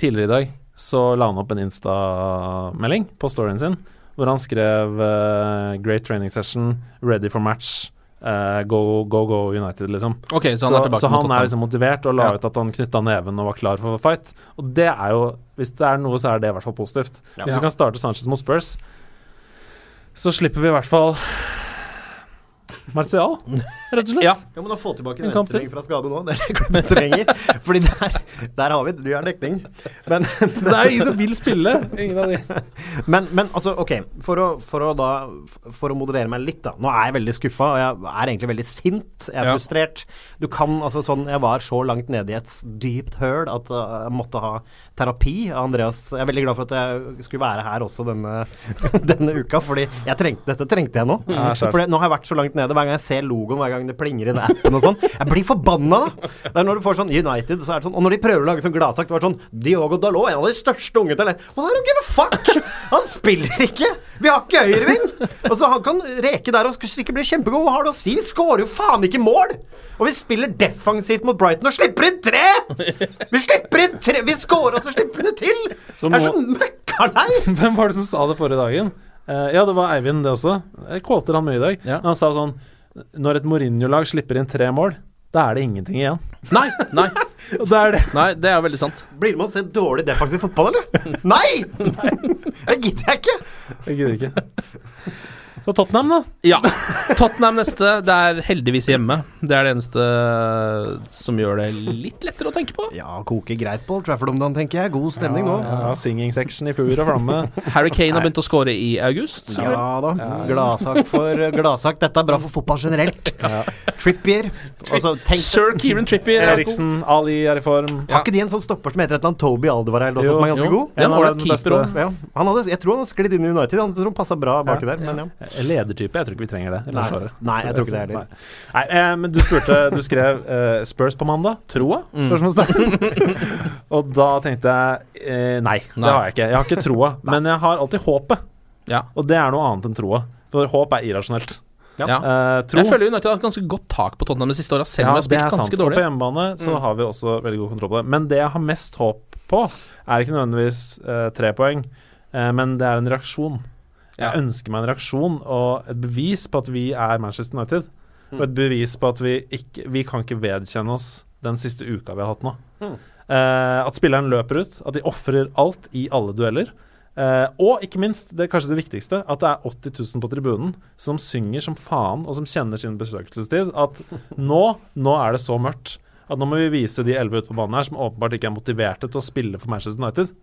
Tidligere i dag så la han opp en Insta-melding på storyen sin, hvor han skrev uh, 'Great training session, ready for match', Uh, go, go, go United', liksom. Ok, så Så, han er tilbake så han er liksom motivert og la Ja. ut at han knytta neven og var klar for fight. Og det er jo Hvis det er noe, så er det i hvert fall positivt. Hvis vi kan starte Sanchez mot Spurs, så slipper vi i hvert fall Martial, rett og slett. Ja. Ja, men å få tilbake En en venstreving fra skade nå, det er det klubben trenger. Fordi der, der har vi Du har dekning. Men, Men det er ingen som vil spille. Ingen av de. men, men altså, ok. For å, for å da For å moderere meg litt, da. Nå er jeg veldig skuffa, og jeg er egentlig veldig sint. Jeg er Ja. frustrert. Du kan altså sånn Jeg var så langt nede i et dypt høl at uh, jeg måtte ha terapi av Andreas. Jeg er veldig glad for at jeg skulle være her også denne, denne uka, fordi jeg trengte, dette trengte jeg nå. Ja, for nå har jeg vært så langt nede. Hver gang jeg ser logoen, hver gang det plinger i den appen og sånn. Jeg blir forbanna, da! Det er når du får sånn United, så er det sånn Og når de prøver å lage sånn gladsak, det var sånn Diogo Dalot, en av de største unge talentene Og I don't give a fuck! Han spiller ikke! Vi har ikke høyreving! Og så han kan reke der og sikkert bli kjempegod. Hva har det å si? Vi skårer jo faen ikke mål! Og vi spiller defensivt mot Brighton og slipper inn tre! Vi slipper inn tre! Vi scorer, og så slipper det til! Så Jeg er så møkkalei! Hvem var det som sa det forrige dagen? Uh, ja, det var Eivind, det også. Jeg quoter han mye i dag. Ja. Han sa sånn Når et Mourinho-lag slipper inn tre mål, da er det ingenting igjen. Nei, nei, det er det. nei, det er veldig sant. Blir det med å se dårlig defensiv fotball, eller? Nei! Det gidder jeg ikke. Jeg gidder ikke. Så Tottenham, da. Ja. Tottenham neste. Det er heldigvis hjemme. Det er det eneste som gjør det litt lettere å tenke på. Ja, koker greit på Old Trafford om dagen, tenker jeg. God stemning nå. Ja, Singing section i fur og flamme. Harry Kane har begynt å score i august. Ja da. Gladsak for gladsak. Dette er bra for fotball generelt. Trippier. Altså, Sir Kieran Trippier. er Eriksen, Ali er i form. Har ikke de en sånn stopper som heter et eller annet Toby Alderweireld også, Jo, som er ganske jo. god? Det en En av ålreit den keeper beste- Ja. Han hadde, jeg tror han har sklidd inn i United. Han tror han passa bra baki der. Men ja. Ledertype. Jeg tror ikke vi trenger det. Nei. Nei, jeg tror ikke det heller. Nei. Nei, eh, men du spurte Du skrev eh, Spurs på mandag. Troa? Spørsmålstegn. og da tenkte jeg eh, nei, det har jeg ikke. Jeg har ikke troa. Men jeg har alltid håpet. Ja. Og det er noe annet enn troa. For håp er irrasjonelt. Ja. Uh, tro Jeg føler United har hatt ganske godt tak på Tottenham de siste åra, selv om de har spilt ganske sant. ganske Og på hjemmebane så Mm. har vi også veldig god kontroll på det. Men det jeg har mest håp på, er ikke nødvendigvis uh, tre poeng, uh, men det er en reaksjon. Jeg ønsker meg en reaksjon og et bevis på at vi er Manchester United. Og et bevis på at vi ikke Vi kan ikke vedkjenne oss den siste uka vi har hatt nå. Eh, at spilleren løper ut, at de ofrer alt i alle dueller. Eh, og ikke minst, det er kanskje det viktigste, at det er 80 000 på tribunen som synger som faen, og som kjenner sin besøkelsestid. At nå, nå er det så mørkt at nå må vi vise de elleve ute på banen her som åpenbart ikke er motiverte til å spille for Manchester United.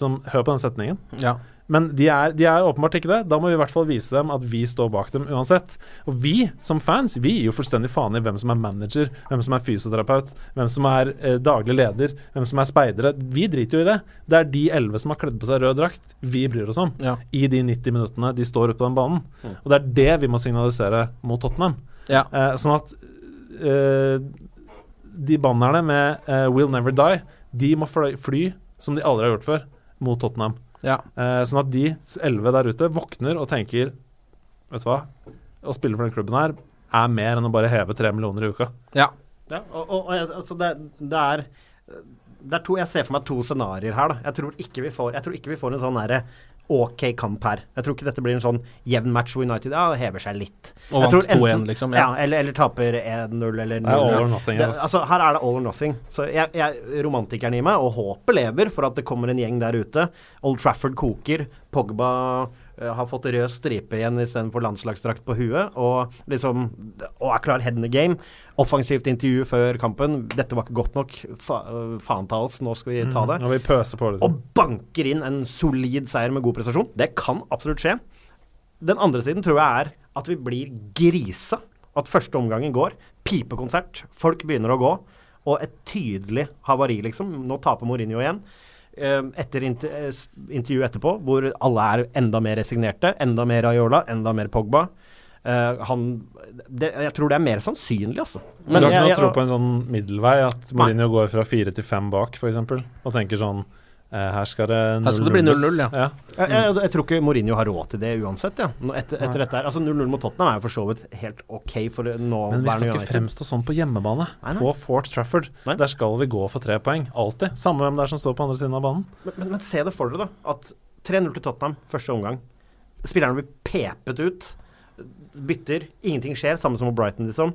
Som, hør på den setningen. Ja. Men de er, de er åpenbart ikke det. Da må vi i hvert fall vise dem at vi står bak dem uansett. Og vi som fans vi gir jo fullstendig faen i hvem som er manager, hvem som er fysioterapeut, hvem som er eh, daglig leder, hvem som er speidere. Vi driter jo i det. Det er de elleve som har kledd på seg rød drakt, vi bryr oss om. Ja. I de 90 minuttene de står ute på den banen. Og det er det vi må signalisere mot Tottenham. Ja. Eh, sånn at eh, De bannerne med eh, 'We'll Never Die', de må fly, fly som de aldri har gjort før, mot Tottenham. Ja. Eh, sånn at de elleve der ute våkner og tenker Vet du hva, å spille for den klubben her er mer enn å bare heve tre millioner i uka. ja. Ja, og, og, altså det, det er det er to, Jeg ser for meg to scenarioer her. da Jeg tror ikke vi får Jeg tror ikke vi får en sånn derre ok kamp her. Jeg tror ikke dette blir en sånn jevn match hvor United ja, hever seg litt. Og vant 2-1, liksom, Ja, ja. eller, eller taper 1-0 eller 0 Det er all or nothing, Det, ass. altså, her er det all or nothing. Så jeg, jeg, romantikeren i meg, og håpet lever for at det kommer en gjeng der ute. Old Trafford koker. Pogba har fått rød stripe igjen istedenfor landslagsdrakt på huet. Og liksom Og er klar head in the game. Offensivt intervju før kampen. 'Dette var ikke godt nok. Fa, øh, faen ta oss, nå skal vi ta det.' Og vi pøser på, liksom. Og banker inn en solid seier med god prestasjon. Det kan absolutt skje. Den andre siden tror jeg er at vi blir grisa. At første omgangen går. Pipekonsert. Folk begynner å gå. Og et tydelig havari, liksom. Nå taper Mourinho igjen. Eh, Etter eh, intervjuet etterpå, hvor alle er enda mer resignerte. Enda mer Ayola, enda mer Pogba. Uh, han det, Jeg tror det er mer sannsynlig, altså. Men du har ikke noe tro på en sånn middelvei? At Mourinho går fra fire til fem bak, f.eks., og tenker sånn Her skal det Her skal det bli 0-0, ja. ja. Jeg, jeg, jeg tror ikke Mourinho har råd til det uansett. Ja. Etter, etter dette her Altså 0-0 mot Tottenham er jo for så vidt helt ok for Men vi skal ikke United. fremstå sånn på hjemmebane. Nei, nei. På Fort Trafford. Nei. Der skal vi gå for tre poeng. Alltid. Samme hvem det er som står på andre siden av banen. Men, men, men se det for dere, da. At 3-0 til Tottenham første omgang. Spillerne blir pepet ut. Bytter. Ingenting skjer. Samme som på Brighton, liksom.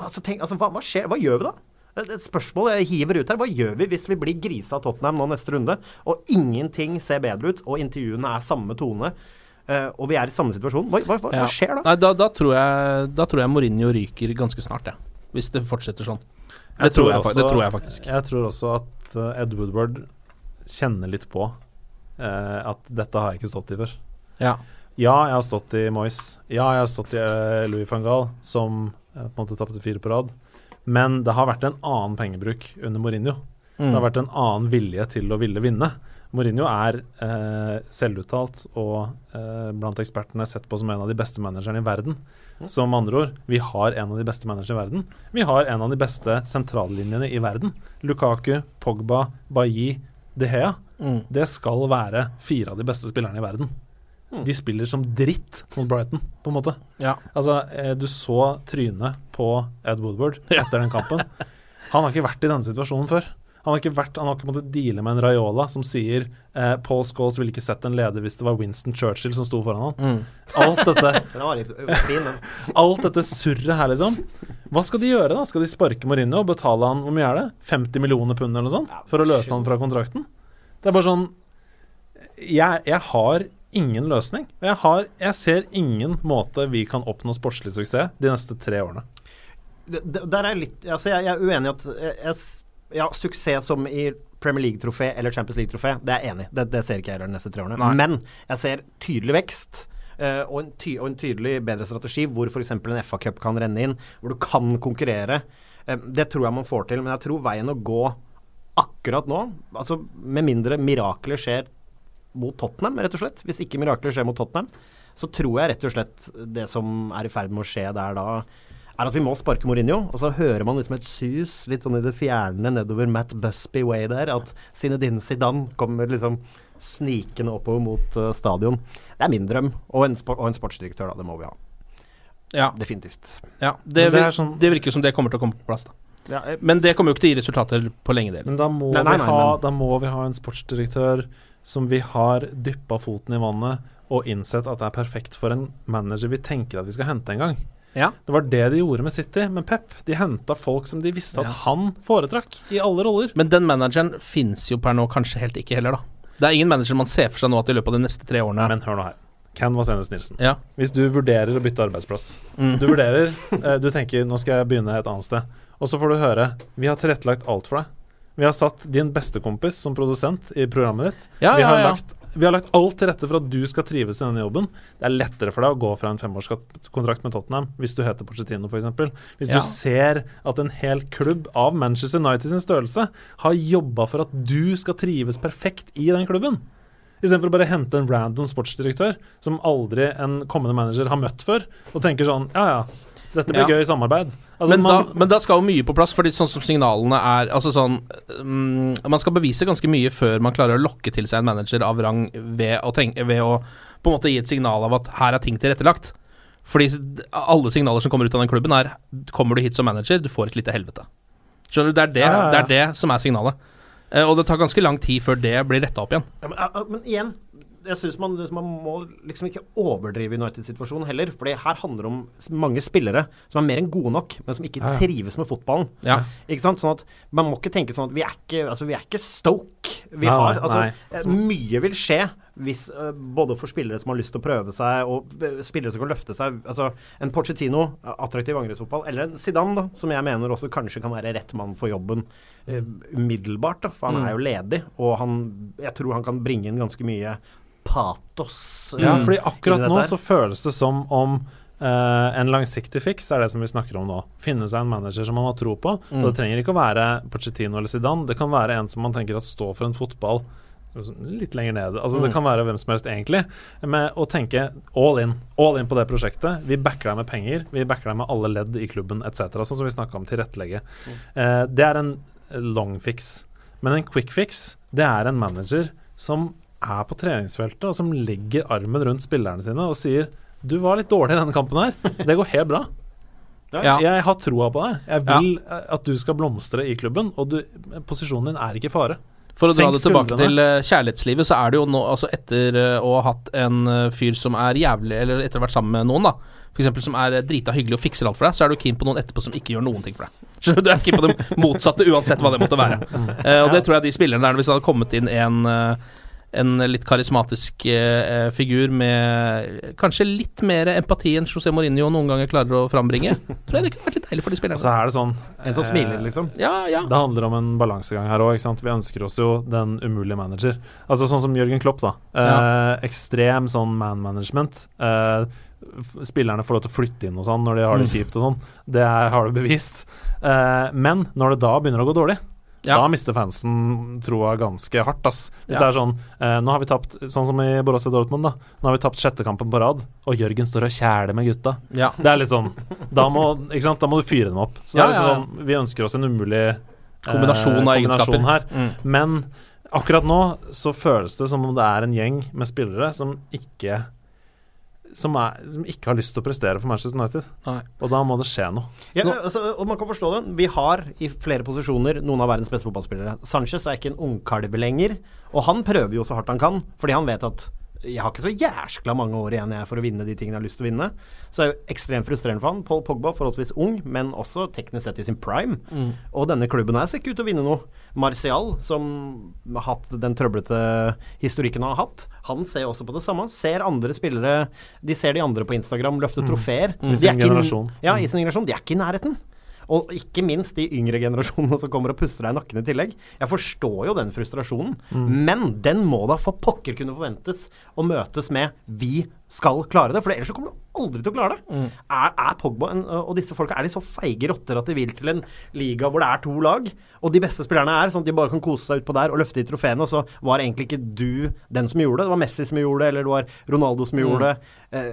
Altså, tenk, altså hva, hva skjer? Hva gjør vi da? Et et spørsmål jeg hiver ut her. Hva gjør vi hvis vi blir grisa av Tottenham nå neste runde, og ingenting ser bedre ut, og intervjuene er samme tone, eh, og vi er i samme situasjon? Hva, hva, hva, Ja. hva skjer da? Nei, da, da, tror jeg, da tror jeg Mourinho ryker ganske snart, ja. Hvis det fortsetter sånn. Det, tror, jeg, også, det tror jeg faktisk. Jeg tror også at eh, Ed Woodward kjenner litt på eh, at dette har jeg ikke stått i før. Ja. Ja, jeg har stått i Moyes. Ja, jeg har stått i eh, Louis van Gaal, som på en måte tapte fire på rad. Men det har vært en annen pengebruk under Mourinho. Mm. Det har vært en annen vilje til å ville vinne. Mourinho er eh, selvuttalt og eh, blant ekspertene sett på som en av de beste managerne i verden. Så med andre ord, vi har en av de beste managerne i verden. Vi har en av de beste sentrallinjene i verden. Lukaku, Pogba, Bailly, De Gea. Mm. Det skal være fire av de beste spillerne i verden. De spiller som dritt mot Brighton, på en måte. Ja. Altså, eh, du så trynet på Ed Woodward etter den kampen. Han har ikke vært i denne situasjonen før. Han har ikke vært, han har ikke måttet deale med en Raiola som sier eh, Paul Scholes ville ikke sett en leder hvis det var Winston Churchill som sto foran han. Mm. Alt dette. Alt dette surret her, liksom. Hva skal de gjøre, da? Skal de sparke Mourinho og betale han hvor mye er det? 50 millioner pund eller noe sånt? For å løse han fra kontrakten? Det er bare sånn Jeg, jeg har ingen løsning. Og jeg, har, jeg ser ingen måte vi kan oppnå sportslig suksess de neste tre årene. Der er litt Altså, jeg, jeg er uenig i at jeg, jeg, Ja, suksess som i Premier League-trofé eller Champions League-trofé, det er jeg enig i. Det, det ser ikke jeg heller de neste tre årene. Nei. Men jeg ser tydelig vekst. Uh, og, en ty og en tydelig bedre strategi hvor f.eks. en FA-cup kan renne inn, hvor du kan konkurrere. Uh, det tror jeg man får til, men jeg tror veien å gå akkurat nå, altså med mindre mirakler skjer mot Tottenham, rett og slett, hvis ikke mirakler skjer mot Tottenham, så tror jeg rett og slett det som er i ferd med å skje der da, er at vi må sparke Mourinho. Og så hører man liksom et sus litt sånn i det fjerne nedover Matt Busby Way der, at Zinedine Zidane kommer liksom snikende oppover mot uh, stadion. Det er min drøm. Og en, og en sportsdirektør, da. Det må vi ha. Ja. Definitivt. ja. Det, det er sånn- det virker som det kommer til å komme på plass, da. Ja, jeg, Men det kommer jo ikke til å gi resultater på lenge del. Men da må, Nei, nei, nei, ha, men- da må vi ha en sportsdirektør som vi har dyppa foten i vannet og innsett at det er perfekt for en manager vi tenker at vi skal hente en gang. Ja. Det var det de gjorde med City, men Pep. De henta folk som de visste at Ja. han foretrakk, i alle roller. Men den manageren fins jo per nå kanskje helt ikke heller, da. Det er ingen manager man ser for seg nå at i løpet av de neste tre årene Men hør nå her. Ken Vasenius Nilsen. Ja. Hvis du vurderer å bytte arbeidsplass Mm. Du vurderer, eh, du tenker nå skal jeg begynne et annet sted. Og så får du høre vi har tilrettelagt alt for deg. Vi har satt din bestekompis som produsent i programmet ditt. Ja, vi, har ja. Lagt, vi har lagt alt til rette for at du skal trives i denne jobben. Det er lettere for deg å gå fra en femårskontrakt med Tottenham hvis du heter Porcetino f.eks. Hvis Ja. du ser at en hel klubb av Manchester United sin størrelse har jobba for at du skal trives perfekt i den klubben. Istedenfor å bare hente en random sportsdirektør som aldri en kommende manager har møtt før, og tenker sånn Ja, ja. Dette blir Ja. gøy samarbeid. Altså, men, man, da, men da skal jo mye på plass, fordi sånn som signalene er Altså sånn mm, Man skal bevise ganske mye før man klarer å lokke til seg en manager av rang ved å, tenke, ved å på en måte gi et signal av at her er ting tilrettelagt. Fordi alle signaler som kommer ut av den klubben, er Kommer du hit som manager, du får et lite helvete. Skjønner du? Det er det, Ja, ja, ja. Det, er det som er signalet. Uh, og det tar ganske lang tid før det blir retta opp igjen. Ja, men, men igjen, jeg syns man, man må liksom ikke overdrive United-situasjonen heller. Fordi her handler det om mange spillere som er mer enn gode nok, men som ikke Ja, trives med fotballen. Ja. Ikke sant? Sånn at Man må ikke tenke sånn at vi er ikke, altså, vi er ikke Stoke. Vi Nei, har, altså, eh, Mye vil skje hvis uh, både for spillere som har lyst til å prøve seg, og eh, spillere som kan løfte seg. Altså En Pochettino, eh, attraktiv angrepsfotball, eller en Zidane, da, som jeg mener også kanskje kan være rett mann for jobben umiddelbart. da, For han Mm. er jo ledig, og han, jeg tror han kan bringe inn ganske mye patos. eh, Ja, Mm. fordi akkurat nå så føles det som om Uh, en langsiktig fiks er det som vi snakker om nå. Finne seg en manager som man har tro på. Mm. Og det trenger ikke å være Pochettino eller Zidane. Det kan være en som man tenker at står for en fotball litt lenger nede. Altså Det Mm. kan være hvem som helst, egentlig. Med å tenke all in. All in på det prosjektet. Vi backer deg med penger. Vi backer deg med alle ledd i klubben etc. Sånn som vi snakka om tilrettelegge. Eh, det er en long fix. Men en quick fix, det er en manager som er på treningsfeltet, og som legger armen rundt spillerne sine og sier Du var litt dårlig i denne kampen her. Det går helt bra. Ja. Jeg har troa på deg. Jeg vil ja. at du skal blomstre i klubben, og du, posisjonen din er ikke i fare. For å dra det tilbake skuldrene. til eh, kjærlighetslivet, så er det jo nå Altså etter eh, å ha hatt en eh, fyr som er jævlig Eller etter å ha vært sammen med noen, da. For eksempel som er eh, drita hyggelig og fikser alt for deg, så er du keen på noen etterpå som ikke gjør noen ting for deg. Skjønner du? Er keen på det motsatte, uansett hva det måtte være. Eh, og det tror jeg de spillerne der, hvis det hadde kommet inn en eh, en litt karismatisk eh, figur med kanskje litt mer empati enn José Mourinho noen ganger klarer å frambringe. Tror jeg det kunne vært litt deilig for de spillerne. så er det sånn En som eh, smiler, liksom. Ja, ja. Det handler om en balansegang her òg. Vi ønsker oss jo den umulige manager. Altså Sånn som Jørgen Klopp. da eh, Ekstrem sånn man management. Eh, spillerne får lov til å flytte inn og sånn når de har det Mm. kjipt og sånn. Det er, har du bevist. Eh, men når det da begynner å gå dårlig, Ja. da mister fansen troa ganske hardt. ass Hvis Ja. det er sånn eh, Nå har vi tapt, sånn som i Borussia Dortmund, da. Nå har vi tapt sjette kampen på rad, og Jørgen står og kjæler med gutta. ja. Det er litt sånn Da må? Da må du fyre dem opp. Så det er liksom sånn Vi ønsker oss en umulig eh, Kombinasjon av kombinasjon egenskaper. her. Mm. Men akkurat nå så føles det som om det er en gjeng med spillere som ikke som, er, som ikke har lyst til å prestere for Manchester United. Nei. Og da må det skje noe. Ja, altså, og man kan forstå det. Vi har i flere posisjoner noen av verdens beste fotballspillere. Sanchez er ikke en ungkalv lenger, og han prøver jo så hardt han kan, fordi han vet at jeg har ikke så jæskla mange år igjen jeg for å vinne de tingene jeg har lyst til å vinne. Så det er jo ekstremt frustrerende for han. Paul Pogba forholdsvis ung, men også teknisk sett i sin prime. Og denne klubben her ser ikke ut til å vinne noe. Martial, som har hatt den trøblete historikken han har hatt, han ser også på det samme. Han ser andre spillere De ser de andre på Instagram løfte trofeer. I sin er i- generasjon. Ja, i sin generasjon. De er ikke i nærheten. Og ikke minst de yngre generasjonene som kommer og puster deg i nakken i tillegg. Jeg forstår jo den frustrasjonen, men den må da for pokker kunne forventes å møtes med 'vi skal klare det', for ellers så kommer du aldri til å klare det. Er, er Pogba en, og disse folka er de så feige rotter at de vil til en liga hvor det er to lag, og de beste spillerne er sånn at de bare kan kose seg utpå der og løfte de trofeene, og så var egentlig ikke du den som gjorde det. Det var Messi som gjorde det, eller det var Ronaldo som gjorde det. Eh,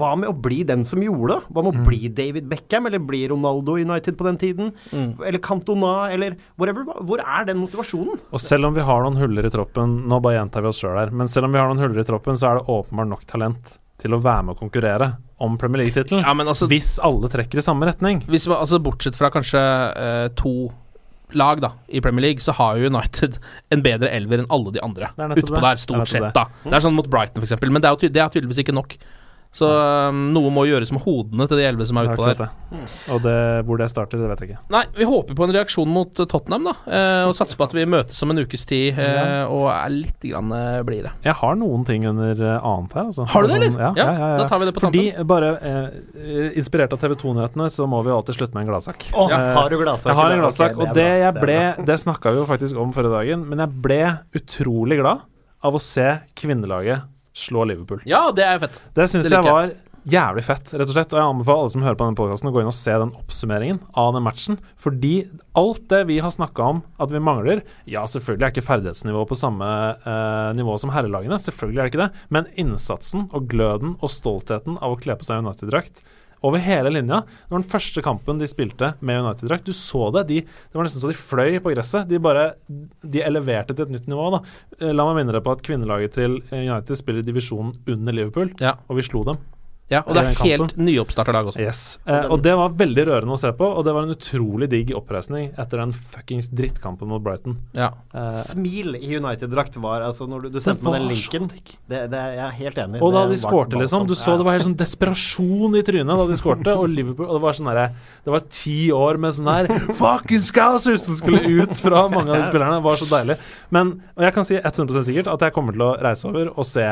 hva med å bli den som gjorde det? Hva med å bli David Beckham, eller bli Ronaldo i United på den tiden? Eller Cantona, eller whatever. Hvor er den motivasjonen? Og selv om vi har noen huller i troppen Nå bare gjentar vi oss sjøl her, men selv om vi har noen huller i troppen, så er det åpenbart nok talent til å være med å konkurrere om Premier League-tittelen. Ja, altså- hvis alle trekker i samme retning. Hvis man, altså Bortsett fra kanskje uh, to lag da i Premier League, så har jo United en bedre elver enn alle de andre utpå der, er stort sett. da Det er sånn mot Brighton, f.eks., men det er, jo det er tydeligvis ikke nok. Så um, noe må gjøres med hodene til de elleve som er utpå der. det. Og det, hvor det starter, det vet jeg ikke. Nei, vi håper på en reaksjon mot Tottenham, da. Eh, og satser på at vi møtes om en ukes tid eh, og er litt grann eh, blidere. Jeg har noen ting under eh, annet her. Altså. Har du det, Sånn- eller? Ja, ja, ja, ja. Da tar vi det på Fordi tampen. bare eh, Inspirert av TV 2-nyhetene, så må vi jo alltid slutte med en gladsak. Eh, har du gladsak? Jeg har en gladsak, okay, og det jeg ble Det, Det snakka vi jo faktisk om forrige dagen, men jeg ble utrolig glad av å se kvinnelaget slå Liverpool. Ja, det er fett. Det syns jeg var jævlig fett, rett og slett. Og jeg anbefaler alle som hører på denne podkasten, å gå inn og se den oppsummeringen av den matchen. Fordi alt det vi har snakka om at vi mangler Ja, selvfølgelig er ikke ferdighetsnivået på samme eh, nivå som herrelagene, selvfølgelig er det ikke det, men innsatsen og gløden og stoltheten av å kle på seg United-drakt over hele linja. Det var den første kampen de spilte med United-drakt. Du så det. De, det var nesten så de fløy på gresset. De bare De eleverte til et nytt nivå. da. Eh, La meg minne deg på at kvinnelaget til eh, United spiller i divisjonen under Liverpool, Ja. og vi slo dem. Ja, og det er helt nyoppstarta lag også. Yes. Eh, og det var veldig rørende å se på, og det var en utrolig digg oppreisning etter den fuckings drittkampen mot Brighton. Ja. Eh, Smil i United-drakt var altså Når du, du sendte meg den linken det, det, Jeg er helt enig. Og da de skårte, liksom. Du sånn- så det var helt sånn desperasjon i trynet da de skårte. Og Liverpool Og det var sånn derre Det var ti år med sånn her Fucking Scousers som skulle ut fra mange av de spillerne. Det var så deilig. Men Og jeg kan si 100 sikkert at jeg kommer til å reise over og se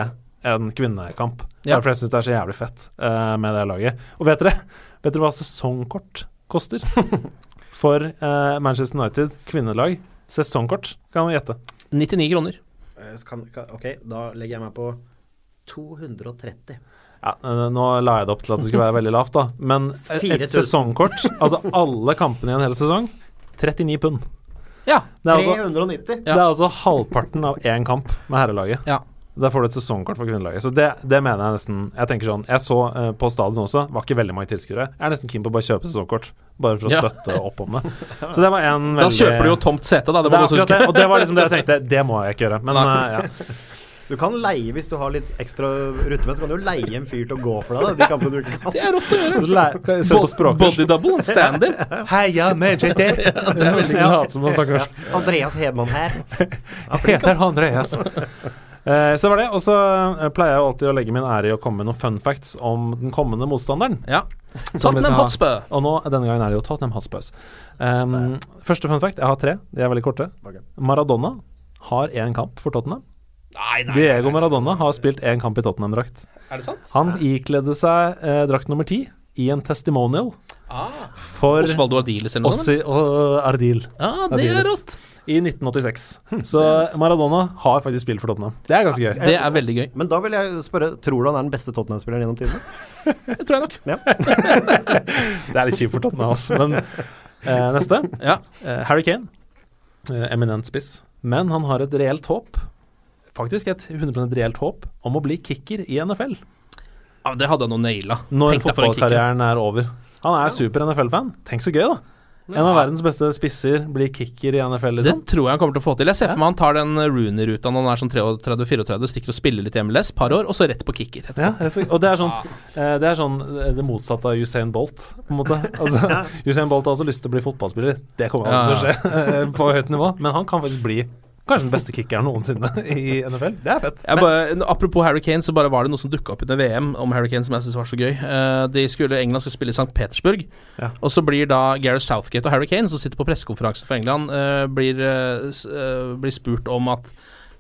en kvinnekamp. Ja. For jeg syns det er så jævlig fett uh, med det laget. Og vet dere Vet dere hva sesongkort koster? For uh, Manchester United kvinnelag. Sesongkort, kan du gjette. 99 kroner. Eh, kan, kan, ok, da legger jeg meg på 230. Ja, Nå la jeg det opp til at det skulle være veldig lavt, da. Men et, et sesongkort, altså alle kampene i en hel sesong, 39 pund. Ja. Det er, altså, 390. det er altså halvparten av én kamp med herrelaget. Ja. Der får du et sesongkort for kvinnelaget. Så det, det mener jeg nesten Jeg tenker sånn Jeg så uh, på stadion også, var ikke veldig mange tilskuere. Jeg er nesten keen på å bare kjøpe sesongkort, bare for å Ja. støtte opp om det. Så det var en veldig Da kjøper du jo tomt sete, da. Det det du akkurat det, og det var liksom det jeg tenkte. Det må jeg ikke gjøre. Men eh, ja. Du kan leie hvis du har litt ekstra rutemenn, så kan du jo leie en fyr til å gå for deg, da, de kampene du ikke kan. Det er rått å gjøre. Se på språkkurs. Body double, stand-in. Heia Manchester! Det er veldig latsom å snakke norsk. Andreas Hedman her. Heter heter Andreas. Eh, så det var det. Og så eh, pleier jeg alltid å legge min ære i å komme med noen fun facts om den kommende motstanderen. Ja. Tottenham Hotspø. ha. Hotspur. Og nå, denne gangen er det jo Tottenham Hotspurs. Um, første fun fact, jeg har tre. De er veldig korte. Maradona har én kamp for Tottenham. Nei, nei, Diego Maradona har spilt én kamp i Tottenham-drakt. Er det sant? Han ikledde seg eh, drakt nummer ti i en testimonial Ah. for Osvaldo Ardiles eller noe sånt? Ossi og Ardil Ja, det er rått. i 1986. Så Maradona har faktisk spilt for Tottenham. Det er ganske gøy. Det er veldig gøy. Men da vil jeg spørre, tror du han er den beste Tottenham-spilleren gjennom tidene? Det tror jeg nok. Det er litt kjipt for Tottenham, altså. Men eh, neste. Ja. Eh, Harry Kane. Eh, eminent spiss. Men han har et reelt håp, faktisk et 100% reelt håp, om å bli kicker i NFL. ja, det hadde han nå naila. Når fotballkarrieren er over. Han er super NFL-fan. Tenk så gøy, da. En av verdens beste spisser blir kicker i NFL, Liksom. Det tror jeg han kommer til å få til. Jeg ser for meg han tar den Rooney-ruta når han er sånn 33-34, stikker og spiller litt i MLS, par år, og så rett på kicker. Ja, og- det er sånn eh, Det er sånn eh, det motsatte av Usain Bolt, på en måte. Altså, Usain Bolt har også lyst til å bli fotballspiller. Det kommer aldri til å skje eh, på høyt nivå, men han kan faktisk bli kanskje den beste kickeren noensinne i NFL. Det er fett. Bare, apropos Harry Kane, så bare var det noe som dukka opp under VM om Harry Kane som jeg syntes var så gøy. Eh, de skulle, England skulle spille i St. Petersburg, Ja. og så blir da Gareth Southgate og Harry Kane, som sitter på pressekonferanse for England, eh, blir, eh, blir spurt om at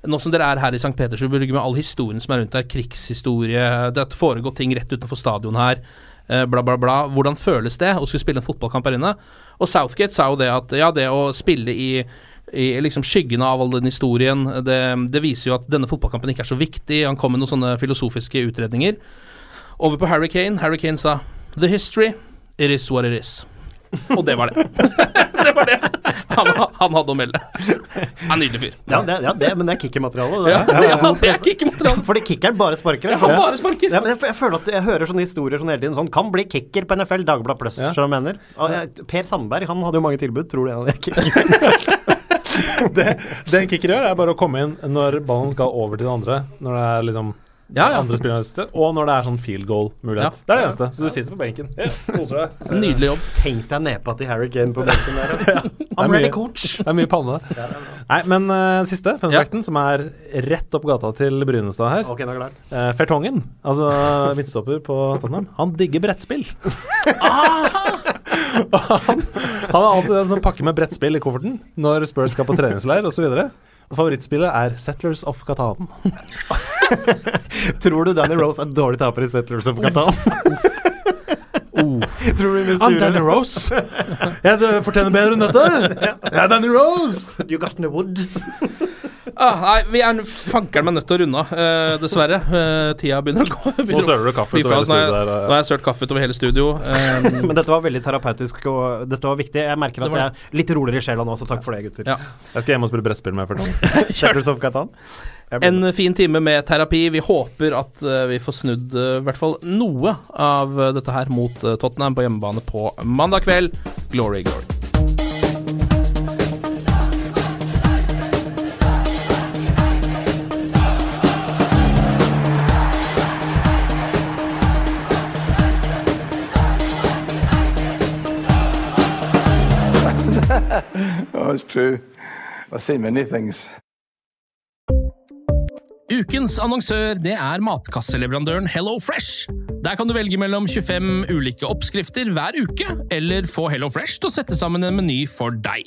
nå som dere er her i St. Petersburg med all historien som er rundt der, krigshistorie, det har foregått ting rett utenfor stadion her, bla, bla, bla. Hvordan føles det å skulle spille en fotballkamp her inne? Og Southgate sa jo det at ja, det å spille i i liksom skyggene av all den historien. Det, det viser jo at denne fotballkampen ikke er så viktig. Han kom med noen sånne filosofiske utredninger. Over på Harry Kane. Harry Kane sa The history, it is what it is. Og det var det. det var det han, han hadde å melde. Han er nydelig fyr. Ja, det, ja det, men det er kickermateriale. det. Ja, Ja, ja, det er kickermateriale. Fordi kickeren bare sparker. Han bare sparker. Ja, men jeg, jeg føler at jeg hører sånne historier sånn hele tiden. Sånn Kan bli kicker på NFL, Dagblad Pluss, Ja. du mener. Og jeg- Per Sandberg han hadde jo mange tilbud. Tror du kicker? Det, det en gjør, er bare å komme inn når ballen skal over til den andre. Når det er liksom Ja, ja. andre spillere og når det er sånn field goal-mulighet. Ja. Det er det eneste. Så du sitter på benken. Ja, koser deg. Nydelig jobb. Tenk deg nepa til Harry Kane på benken der. Er I'm ready, coach. Det er mye panne. Nei, men uh, siste, fun Ja. facten, som er rett opp gata til Brynestad her. Okay, er. Eh, Fertongen, altså midtstopper på Tottenham, han digger brettspill. Han, han har alltid den som pakker med brettspill i kofferten når Spurs skal på treningsleir osv. Favorittspillet er Settlers of Catan. Tror du Danny Rose er dårlig taper i Settlers of Catan? Tror du I'm Danny Rose. Jeg fortjener bedre enn dette. Jeg er Danny Rose. You got no wood. Ah, nei, vi er fankeren meg nødt til å runde av, eh, dessverre. Eh, tida begynner å gå. begynner Nå søler du kaffe utover hele studio. der, Nå har jeg sølt kaffe utover hele studio. Eh, Men dette var veldig terapeutisk, og dette var viktig. Jeg merker at jeg er litt roligere i sjela nå, så takk for det, gutter. Ja. Jeg skal hjem og spille brettspill med. Settlers of Catan. En fin time med terapi. Vi håper at eh, vi får snudd eh, i hvert fall noe av eh, dette her mot Tottenham på hjemmebane på mandag kveld. Glory, glory. Oh, it's true. I've seen many things. Ukens annonsør det er matkasseleverandøren Hello Fresh. Der kan du velge mellom 25 ulike oppskrifter hver uke, eller få Hello Fresh til å sette sammen en meny for deg.